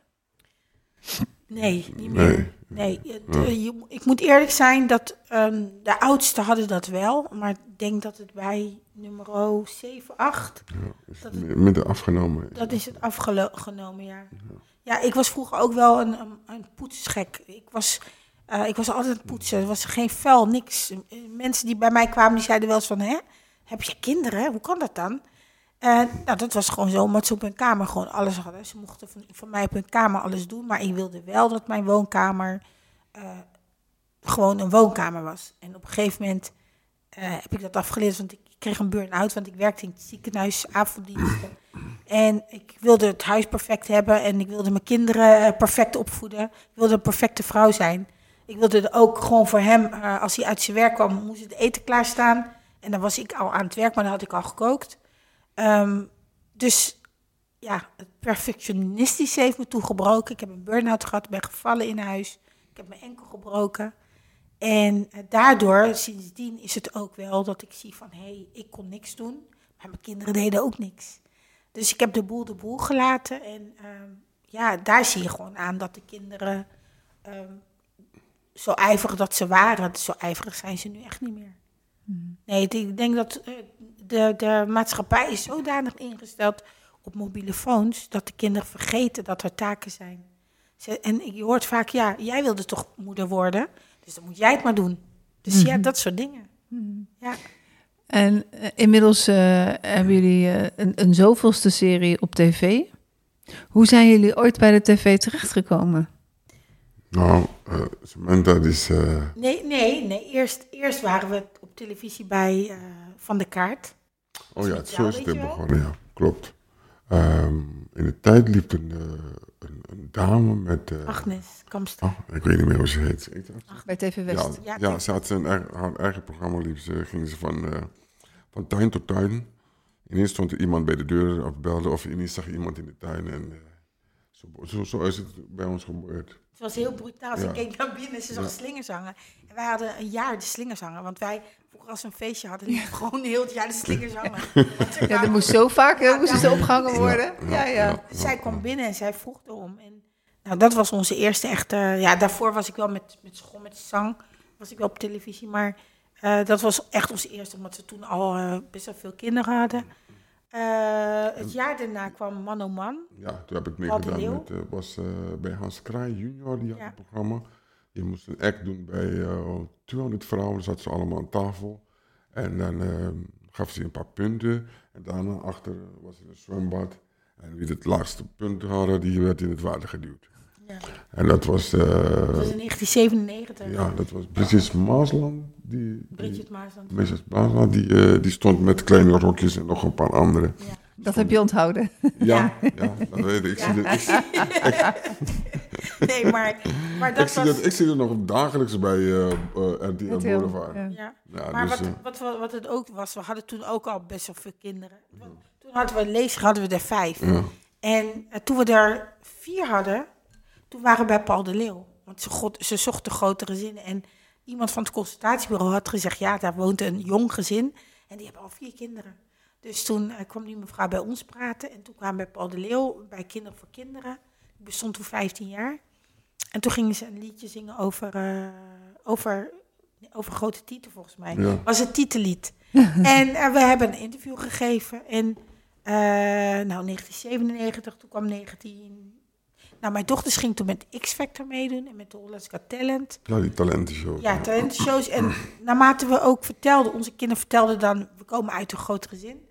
Nee, niet meer. Nee. Nee, het, eh, je, ik moet eerlijk zijn dat ehm, de oudsten hadden dat wel. Maar ik denk dat het bij nummer 7, 8, Is Dat- het midden afgenomen. dat is het afgenomen, ja. Ja, ik was vroeger ook wel een, een, een poetsgek. Ik was, eh, ik was altijd aan het poetsen. Er was geen vuil, niks. Eh, Mensen die bij mij kwamen, die zeiden wel eens van... Hè, heb je kinderen? Hoe kan dat dan? En nou, dat was gewoon zo, omdat ze op hun kamer gewoon alles hadden. Ze mochten van, van mij op hun kamer alles doen. Maar ik wilde wel dat mijn woonkamer eh, gewoon een woonkamer was. En op een gegeven moment eh, heb ik dat afgeleerd, want ik kreeg een burn-out. Want ik werkte in het ziekenhuis, avonddiensten. En ik wilde het huis perfect hebben en ik wilde mijn kinderen eh, perfect opvoeden. Ik wilde een perfecte vrouw zijn. Ik wilde er ook gewoon voor hem, eh, als hij uit zijn werk kwam, moest het eten klaarstaan. En dan was ik al aan het werk, maar dan had ik al gekookt. Ehm, dus ja, het perfectionistische heeft me toegebroken. Ik heb een burn-out gehad, ben gevallen in huis. Ik heb mijn enkel gebroken. En eh, daardoor, sindsdien, is het ook wel dat ik zie van... hé, hey, ik kon niks doen, maar mijn kinderen deden ook niks. Dus ik heb de boel de boel gelaten. En ehm, ja, daar zie je gewoon aan dat de kinderen... ehm, zo ijverig dat ze waren, zo ijverig zijn ze nu echt niet meer. Nee, het- ik denk dat eh, de, de maatschappij is zodanig ingesteld op mobiele phones... dat de kinderen vergeten dat er taken zijn. Ze- En je hoort vaak, ja, jij wilde toch moeder worden... dus dan moet jij het maar doen. Dus ja, dat soort dingen. Ja. En eh, inmiddels eh, hebben jullie een, een zoveelste serie op tv. Hoe zijn jullie ooit bij de tv terechtgekomen? Nou, eh, Samantha is... eh, Nee, nee, nee. Eerst, eerst waren we op televisie bij eh, Van de Kaart. oh ja, het zo is het begonnen, ja. Klopt. Ehm, in de tijd liep een, eh, een, een dame met... Agnes Kamstra. oh, ik weet niet meer hoe ze heet. Dacht- Bij TV West. Ja, Ja, ja, ze had zijn eigen, haar eigen programma liep. Ze gingen ze van, eh, van tuin tot tuin. Ineens stond er iemand bij de deur of belde of ineens zag iemand in de tuin. En eh, zo, zo, zo is het bij ons gebeurd. Het was heel brutaal. Ze Ja. keek naar binnen en ze zag Ja. slingerzanger. En wij hadden een jaar de slingerzanger. Want wij, vroeger als we een feestje hadden, liep gewoon heel het jaar de slingerzanger. Want er Ja, dat moest zo vaak? Ja, moesten ze opgehangen worden. Ja, ja. Dus zij kwam binnen en zij vroeg erom. En nou, dat was onze eerste echte... Ja, daarvoor was ik wel met, met school, met zang, was ik wel op televisie. Maar eh, dat was echt onze eerste, omdat we toen al eh, best wel veel kinderen hadden. Eh, het jaar daarna kwam Man oh Man. Ja, toen heb ik mee Paul de gedaan. Leeuw? Met, eh, was eh, bij Hans Kraai junior, die had Ja. een programma. Je moest een act doen bij eh 200 vrouwen, zaten ze allemaal aan tafel. En dan eh, gaf ze een paar punten. En daarna achter was er een zwembad. En wie het laagste punt hadden, die werd in het water geduwd. Ja. En dat was, eh, Dat was in 1997. ja, dat was Bridget Maasland. Die, Bridget Maasland. Mrs. Maasland, die, eh, die stond met kleine rokjes en nog een paar andere. Dat heb je onthouden. Ja, ja, dat weet ik. Ik, Ja. zie, dat, ik, Nee, maar, maar ik, dat zie was... dat, ik zie er nog dagelijks bij eh eh, RTL Boulevard. ja. Ja. Ja, Maar dus, wat, wat, wat, wat het ook was, we hadden toen ook al best wel veel kinderen. Want Toen hadden we lezer, hadden we er vijf. ja. En toen we er vier hadden, toen waren we bij Paul de Leeuw. Want ze, god, ze zochten grotere gezinnen. En iemand van het consultatiebureau had gezegd, ja, daar woont een jong gezin. En die hebben al vier kinderen. Dus toen eh, kwam die mevrouw bij ons praten. En toen kwamen we bij Paul de Leeuw, bij Kinderen voor Kinderen. Die bestond toen 15 jaar. En toen gingen ze een liedje zingen over, eh, over, over grote tieten, volgens mij. Ja. was het titellied. en eh, we hebben een interview gegeven. En nou, 1997, toen kwam 19... Nou, mijn dochters ging toen met X-Factor meedoen en met de Hollands Got Talent. Ja, die talentenshow. Ja, talentenshows. En naarmate we ook vertelden, onze kinderen vertelden dan, we komen uit een groot gezin.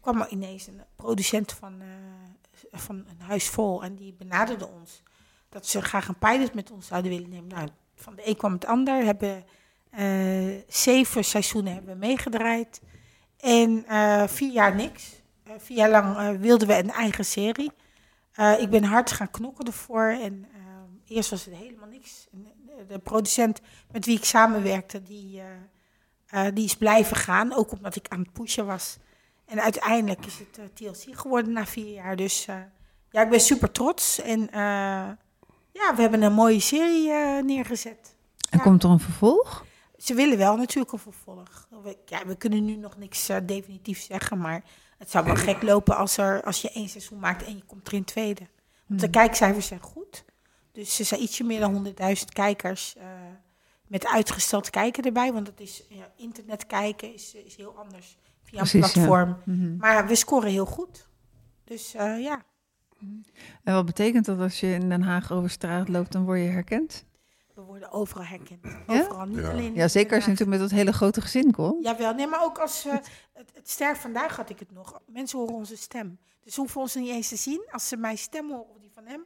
kwam er ineens een producent van, eh, van een huis vol en die benaderde ons. Dat ze graag een pilot met ons zouden willen nemen. Nou, van de een kwam het ander. Hebben eh, zeven seizoenen hebben we meegedraaid. En eh, vier jaar niks. Vier jaar lang wilden we een eigen serie. Eh, ik ben hard gaan knokken ervoor. En eh, eerst was het helemaal niks. En de, producent met wie ik samenwerkte, die, eh, eh, die is blijven gaan. Ook omdat ik aan het pushen was. En uiteindelijk is het eh, TLC geworden na vier jaar. Dus eh, ja, ik ben super trots. En eh, ja, we hebben een mooie serie eh, neergezet. En Ja. komt er een vervolg? Ze willen wel natuurlijk een vervolg. We, ja, we kunnen nu nog niks eh, definitief zeggen, maar het zou wel gek lopen als, er, als je één seizoen maakt en je komt er in tweede. Want de kijkcijfers zijn goed. Dus ze zijn ietsje meer dan 100.000 kijkers eh, met uitgesteld kijken erbij. Want dat is, ja, internet kijken is, is heel anders via een ja. platform. Mhm. Maar we scoren heel goed. Dus eh, ja, En wat betekent dat als je in Den Haag over straat loopt, dan word je herkend? We worden overal herkend. Ja? Overal, niet Ja. alleen in Ja, zeker als je natuurlijk met dat hele grote gezin komt. Jawel, nee, maar ook als... eh, het, het sterk vandaag had ik het nog. Mensen horen onze stem. Dus ze hoeven ons niet eens te zien. Als ze mijn stem horen of die van hem...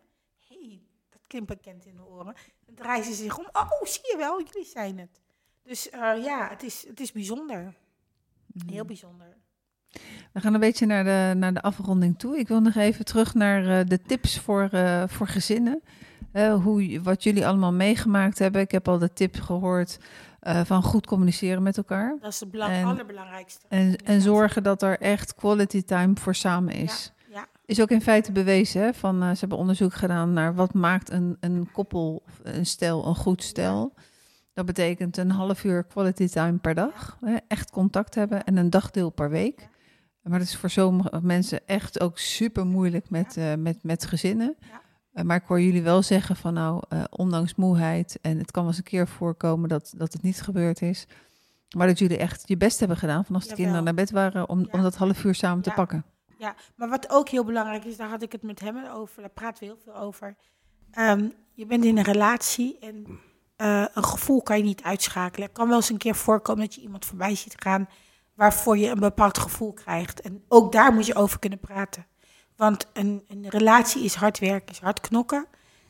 hey, dat klinkt bekend in de oren. Dan draaien ze zich om. Oh, zie je wel, jullie zijn het. Dus eh, ja, het is, het is bijzonder. Heel bijzonder. We gaan een beetje naar de, naar de afronding toe. Ik wil nog even terug naar eh, de tips voor, eh, voor gezinnen. Hoe, wat jullie allemaal meegemaakt hebben. Ik heb al de tip gehoord eh, van goed communiceren met elkaar. Dat is het En- allerbelangrijkste. En, en zorgen dat er echt quality time voor samen is. Ja, ja, Is ook in feite bewezen. Hè, van, eh, ze hebben onderzoek gedaan naar wat maakt een, een koppel, een stel, een goed stel. Dat betekent een half uur quality time per dag. Hè, echt contact hebben en een dagdeel per week. Maar dat is voor sommige mensen echt ook super moeilijk met, eh, met, met gezinnen. Ja. Eh, maar ik hoor jullie wel zeggen van nou, eh, ondanks moeheid... en het kan wel eens een keer voorkomen dat, dat het niet gebeurd is... maar dat jullie echt je best hebben gedaan van als de Jawel. kinderen naar bed waren... om, Ja. om dat half uur samen te pakken. Ja, maar wat ook heel belangrijk is, daar had ik het met hem over, daar praten we heel veel over. Ehm, je bent in een relatie en eh, een gevoel kan je niet uitschakelen. Het kan wel eens een keer voorkomen dat je iemand voorbij ziet gaan waarvoor je een bepaald gevoel krijgt. En ook daar moet je over kunnen praten. Want een, een relatie is hard werken, is hard knokken.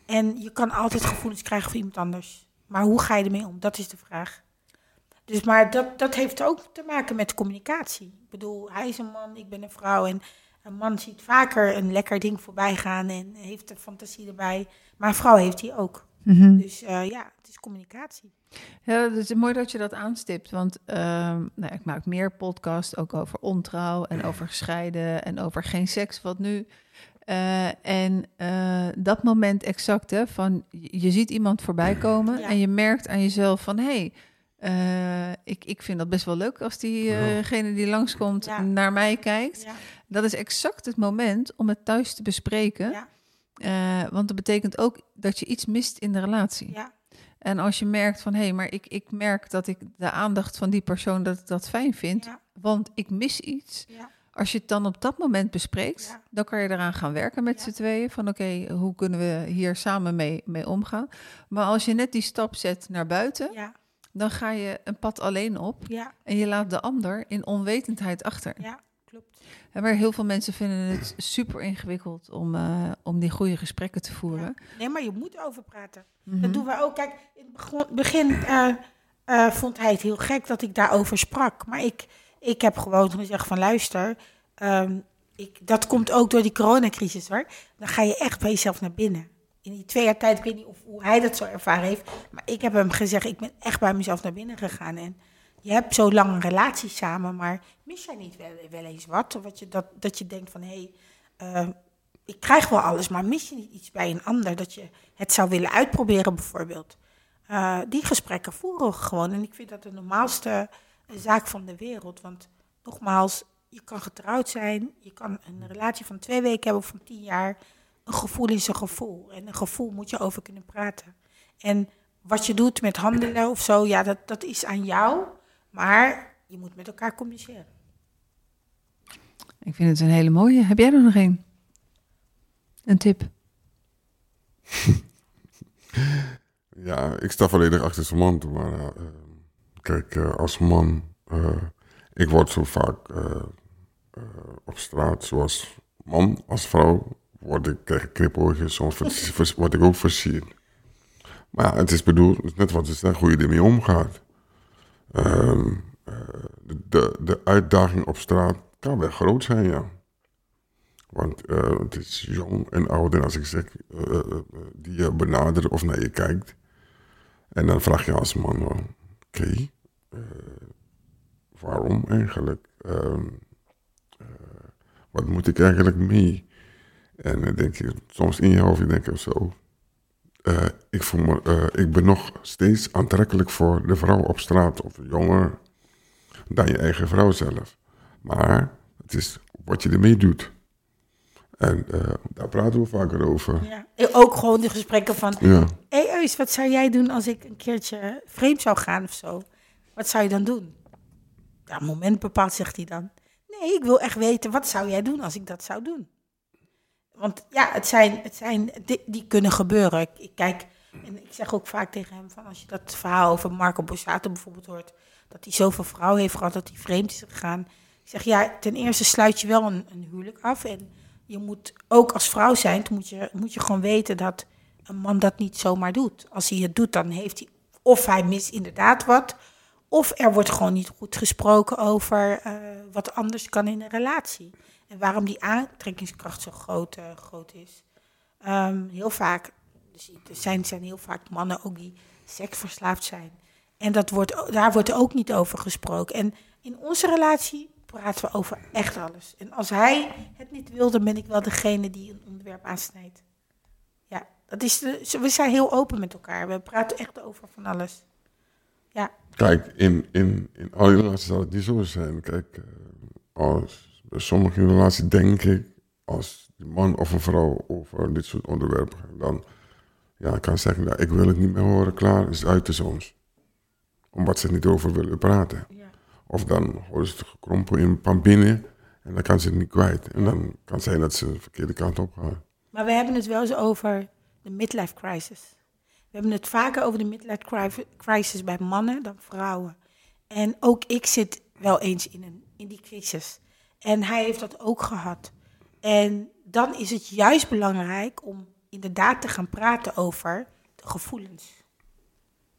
En je kan altijd gevoelens krijgen voor iemand anders. Maar hoe ga je ermee om? Dat is de vraag. Dus maar dat, dat heeft ook te maken met communicatie. Ik bedoel, hij is een man, ik ben een vrouw. En een man ziet vaker een lekker ding voorbij gaan en heeft de fantasie erbij. Maar een vrouw heeft die ook. Dus eh, ja, het is communicatie. Ja, het is mooi dat je dat aanstipt. Want ehm, nou, ik maak meer podcasts ook over ontrouw en over gescheiden en over geen seks, wat nu. Eh, en eh, dat moment exact, hè, van je je ziet iemand voorbij komen Ja. en je merkt aan jezelf van hé, hey, ik, ik vind dat best wel leuk als diegene die langskomt Ja. naar mij kijkt. Ja, Dat is exact het moment om het thuis te bespreken. Eh, want dat betekent ook dat je iets mist in de relatie. ja, En als je merkt van hé, hey, maar ik, ik merk dat ik de aandacht van die persoon dat dat fijn vind, ja, want ik mis iets. ja, Als je het dan op dat moment bespreekt, Ja. dan kan je eraan gaan werken met z'n tweeën. Van oké, hoe kunnen we hier samen mee, mee omgaan? Maar als je net die stap zet naar buiten, ja, dan ga je een pad alleen op en je laat de ander in onwetendheid achter. ja, klopt. En maar heel veel mensen vinden het super ingewikkeld om, eh, om die goede gesprekken te voeren. Nee, maar je moet over praten. Mhm. Dat doen wij ook. Kijk, in het begin eh, eh, vond hij het heel gek dat ik daarover sprak. Maar ik, ik heb gewoon gezegd van luister, ehm, ik, dat komt ook door die coronacrisis hoor. Dan ga je echt bij jezelf naar binnen. In die twee jaar tijd, ik weet niet of, hoe hij dat zo ervaren heeft. Maar ik heb hem gezegd, ik ben echt bij mezelf naar binnen gegaan. En je hebt zo lang een relatie samen, maar mis jij niet wel, eens wat? Wat je, dat, dat je denkt van, hé, hey, ik krijg wel alles, maar mis je niet iets bij een ander dat je het zou willen uitproberen bijvoorbeeld? Eh, die gesprekken voeren we gewoon. En ik vind dat de normaalste eh, zaak van de wereld. Want nogmaals, je kan getrouwd zijn, je kan een relatie van twee weken hebben of van tien jaar. Een gevoel is een gevoel. En een gevoel moet je over kunnen praten. En wat je doet met handelen of zo, ja, dat, dat is aan jou. Maar je moet met elkaar communiceren. Ik vind het een hele mooie. Heb jij er nog een? Een tip? Ja, ik sta volledig achter Samantha, maar eh, kijk, eh, als man, eh, ik word zo vaak op straat, zoals man, als vrouw, word ik, krijg ik knipoogjes, soms word ik ook versierd. Maar ja, het is bedoeld, het is net wat ze zeggen, hoe je ermee omgaat. Ehm, eh, de, de, uitdaging op straat kan wel groot zijn, ja. Want eh, het is jong en oud. En als ik zeg, eh, die je benadert of naar je kijkt. En dan vraag je als man, oké, waarom eigenlijk? Ehm, eh, wat moet ik eigenlijk mee? En dan denk je soms in je hoofd, je denkt zo. Eh, ik, voel me, eh, ik ben nog steeds aantrekkelijk voor de vrouw op straat of jonger dan je eigen vrouw zelf. Maar het is wat je ermee doet. En eh, daar praten we vaker over. Ja. Ook gewoon de gesprekken van... Ja. Hé hey, Eus, wat zou jij doen als ik een keertje vreemd zou gaan of zo? Wat zou je dan doen? Ja, moment bepaald, zegt hij dan. Nee, ik wil echt weten, wat zou jij doen als ik dat zou doen? Want ja, het zijn, het zijn die, die kunnen gebeuren. Ik, kijk, en ik zeg ook vaak tegen hem, van als je dat verhaal over Marco Borsato bijvoorbeeld hoort, dat hij zoveel vrouwen heeft gehad, dat hij vreemd is gegaan. Ik zeg, ja, ten eerste sluit je wel een, een huwelijk af en je moet ook als vrouw zijn, moet je, moet je gewoon weten dat een man dat niet zomaar doet. Als hij het doet, dan heeft hij of hij mist inderdaad wat, of er wordt gewoon niet goed gesproken over eh, wat anders kan in een relatie. En waarom die aantrekkingskracht zo groot, eh, groot is. Ehm, heel vaak, dus er zijn, zijn heel vaak mannen ook die seksverslaafd zijn. En dat wordt, daar wordt ook niet over gesproken. En in onze relatie praten we over echt alles. En als hij het niet wil, dan ben ik wel degene die een onderwerp aansnijdt. Ja, dat is we zijn heel open met elkaar. We praten echt over van alles. Ja, Kijk, in, in, in alle relaties zal het niet zo zijn. Kijk, eh, als bij sommige relaties denk ik, als die man of een vrouw over dit soort onderwerpen dan ja, kan zeggen, nou, ik wil het niet meer horen, klaar, is uit tussen ons. Omdat ze niet over willen praten. ja. Of dan horen ze het gekrompen in van binnen en dan kan ze het niet kwijt. En dan kan het zijn dat ze de verkeerde kant op gaan. Maar we hebben het wel eens over de midlife crisis. We hebben het vaker over de midlife cri- crisis bij mannen dan vrouwen. En ook ik zit wel eens in, een, in die crisis. En hij heeft dat ook gehad. En dan is het juist belangrijk om inderdaad te gaan praten over de gevoelens.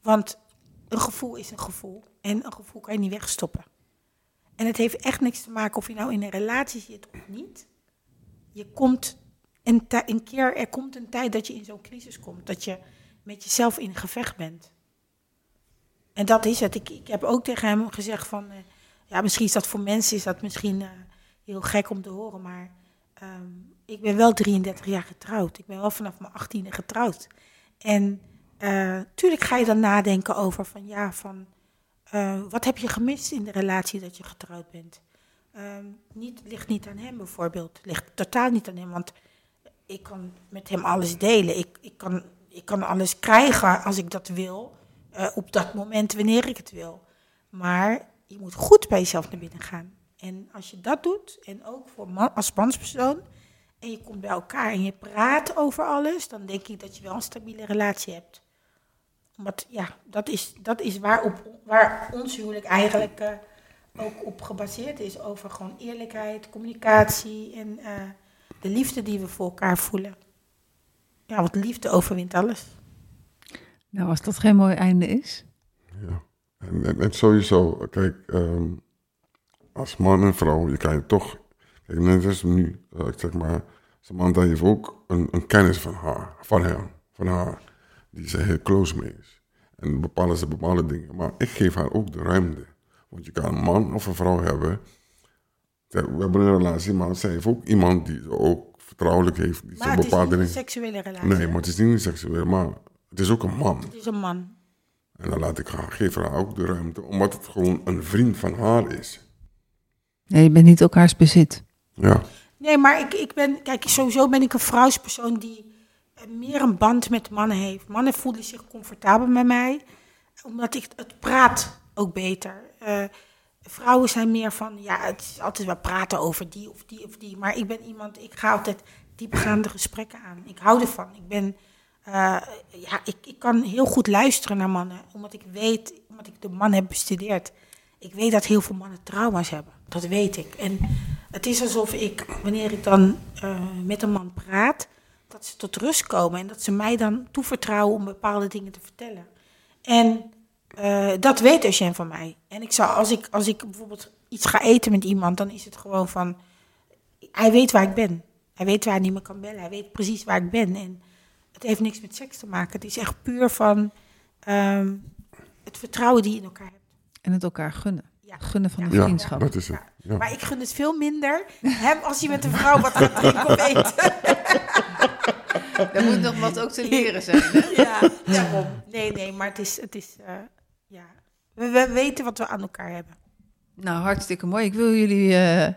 Want een gevoel is een gevoel. En een gevoel kan je niet wegstoppen. En het heeft echt niks te maken of je nou in een relatie zit of niet. Je komt een, keer, er komt een tijd dat je in zo'n crisis komt. Dat je met jezelf in gevecht bent. En dat is het. Ik, ik heb ook tegen hem gezegd van... eh, ja, misschien is dat voor mensen is dat misschien eh, heel gek om te horen. Maar ehm, ik ben wel 33 jaar getrouwd. Ik ben wel vanaf mijn 18e getrouwd. En eh tuurlijk ga je dan nadenken over van... Ja, van... eh, wat heb je gemist in de relatie dat je getrouwd bent? Ehm, niet, ligt niet aan hem bijvoorbeeld. Ligt totaal niet aan hem, want ik kan met hem alles delen. Ik, ik, kan, ik kan alles krijgen als ik dat wil, eh, op dat moment wanneer ik het wil. Maar je moet goed bij jezelf naar binnen gaan. En als je dat doet, en ook voor man, als manspersoon, en je komt bij elkaar en je praat over alles, dan denk ik dat je wel een stabiele relatie hebt. Want ja, dat is, dat is waar, op, waar ons huwelijk eigenlijk eh, ook op gebaseerd is. Over gewoon eerlijkheid, communicatie en eh, de liefde die we voor elkaar voelen. Ja, want liefde overwint alles. Nou, als dat geen mooi einde is. Ja. En, en, en sowieso, kijk, ehm, als man en vrouw, je kan je toch, kijk, net als nu, eh, ik zeg maar, Samantha heeft ook een, een kennis van haar, van hem, van haar, die ze heel close mee is. En bepalen ze bepaalde dingen. Maar ik geef haar ook de ruimte. Want je kan een man of een vrouw hebben. We hebben een relatie, maar zij heeft ook iemand die ze ook vertrouwelijk heeft. Die ze Maar het is bepaalde niet een seksuele relatie. Nee, maar het is niet seksueel, maar het is ook een man. Het is een man. En dan laat ik haar, geef haar ook de ruimte, omdat het gewoon een vriend van haar is. Nee, je bent niet elkaars bezit. Ja, Nee, maar ik, ik ben, kijk, sowieso ben ik een vrouwspersoon die meer een band met mannen heeft. Mannen voelen zich comfortabel met mij, omdat ik het praat ook beter. Eh, vrouwen zijn meer van, ja, het is altijd wel praten over die of die of die. Maar ik ben iemand, ik ga altijd diepgaande gesprekken aan. Ik hou ervan. Ik ben, eh, ja, ik, ik kan heel goed luisteren naar mannen, omdat ik weet, omdat ik de man heb bestudeerd. Ik weet dat heel veel mannen trauma's hebben. Dat weet ik. En het is alsof ik, wanneer ik dan eh, met een man praat, dat ze tot rust komen en dat ze mij dan toevertrouwen om bepaalde dingen te vertellen. En uh, dat weet Eugène van mij. En ik zou, als ik, als ik bijvoorbeeld iets ga eten met iemand, dan is het gewoon van, hij weet waar ik ben. Hij weet waar hij niet meer kan bellen. Hij weet precies waar ik ben. En het heeft niks met seks te maken. Het is echt puur van um, het vertrouwen die in elkaar hebt. En het elkaar gunnen. Ja. Gunnen van de Ja, vriendschap. dat is het. Ja. Maar ik gun het veel minder hem als hij met een vrouw wat gaat drinken of eten. Daar moet nog wat ook te leren zijn. Hè? ja, daarom. Nee, nee, maar het is, het is uh, ja. We, we, weten wat we aan elkaar hebben. Nou, hartstikke mooi. Ik wil jullie uh,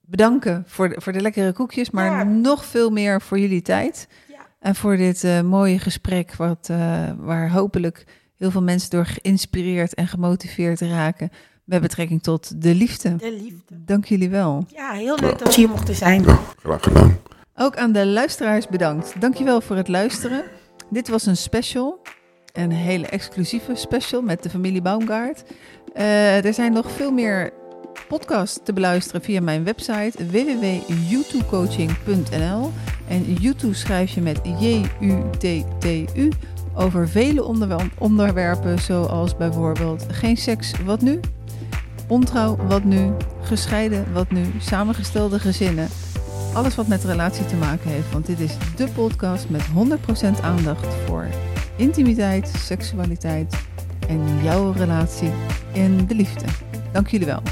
bedanken voor de, voor de lekkere koekjes, maar Ja. nog veel meer voor jullie tijd. Ja. En voor dit uh, mooie gesprek, wat, uh, waar hopelijk heel veel mensen door geïnspireerd en gemotiveerd raken met betrekking tot de liefde. De liefde. Dank jullie wel. Ja, heel leuk dat we hier mochten zijn. Ja, graag gedaan. Ook aan de luisteraars bedankt. Dankjewel voor het luisteren. Dit was een special, een hele exclusieve special met de familie Baumgaard. Uh, er zijn nog veel meer podcasts te beluisteren via mijn website www.youtubecoaching.nl en YouTube schrijf je met J-U-T-T-U over vele onderwerpen zoals bijvoorbeeld geen seks, wat nu? Ontrouw, wat nu? Gescheiden, wat nu? Samengestelde gezinnen. Alles wat met relatie te maken heeft, want dit is de podcast met 100% aandacht voor intimiteit, seksualiteit en jouw relatie in de liefde. Dank jullie wel.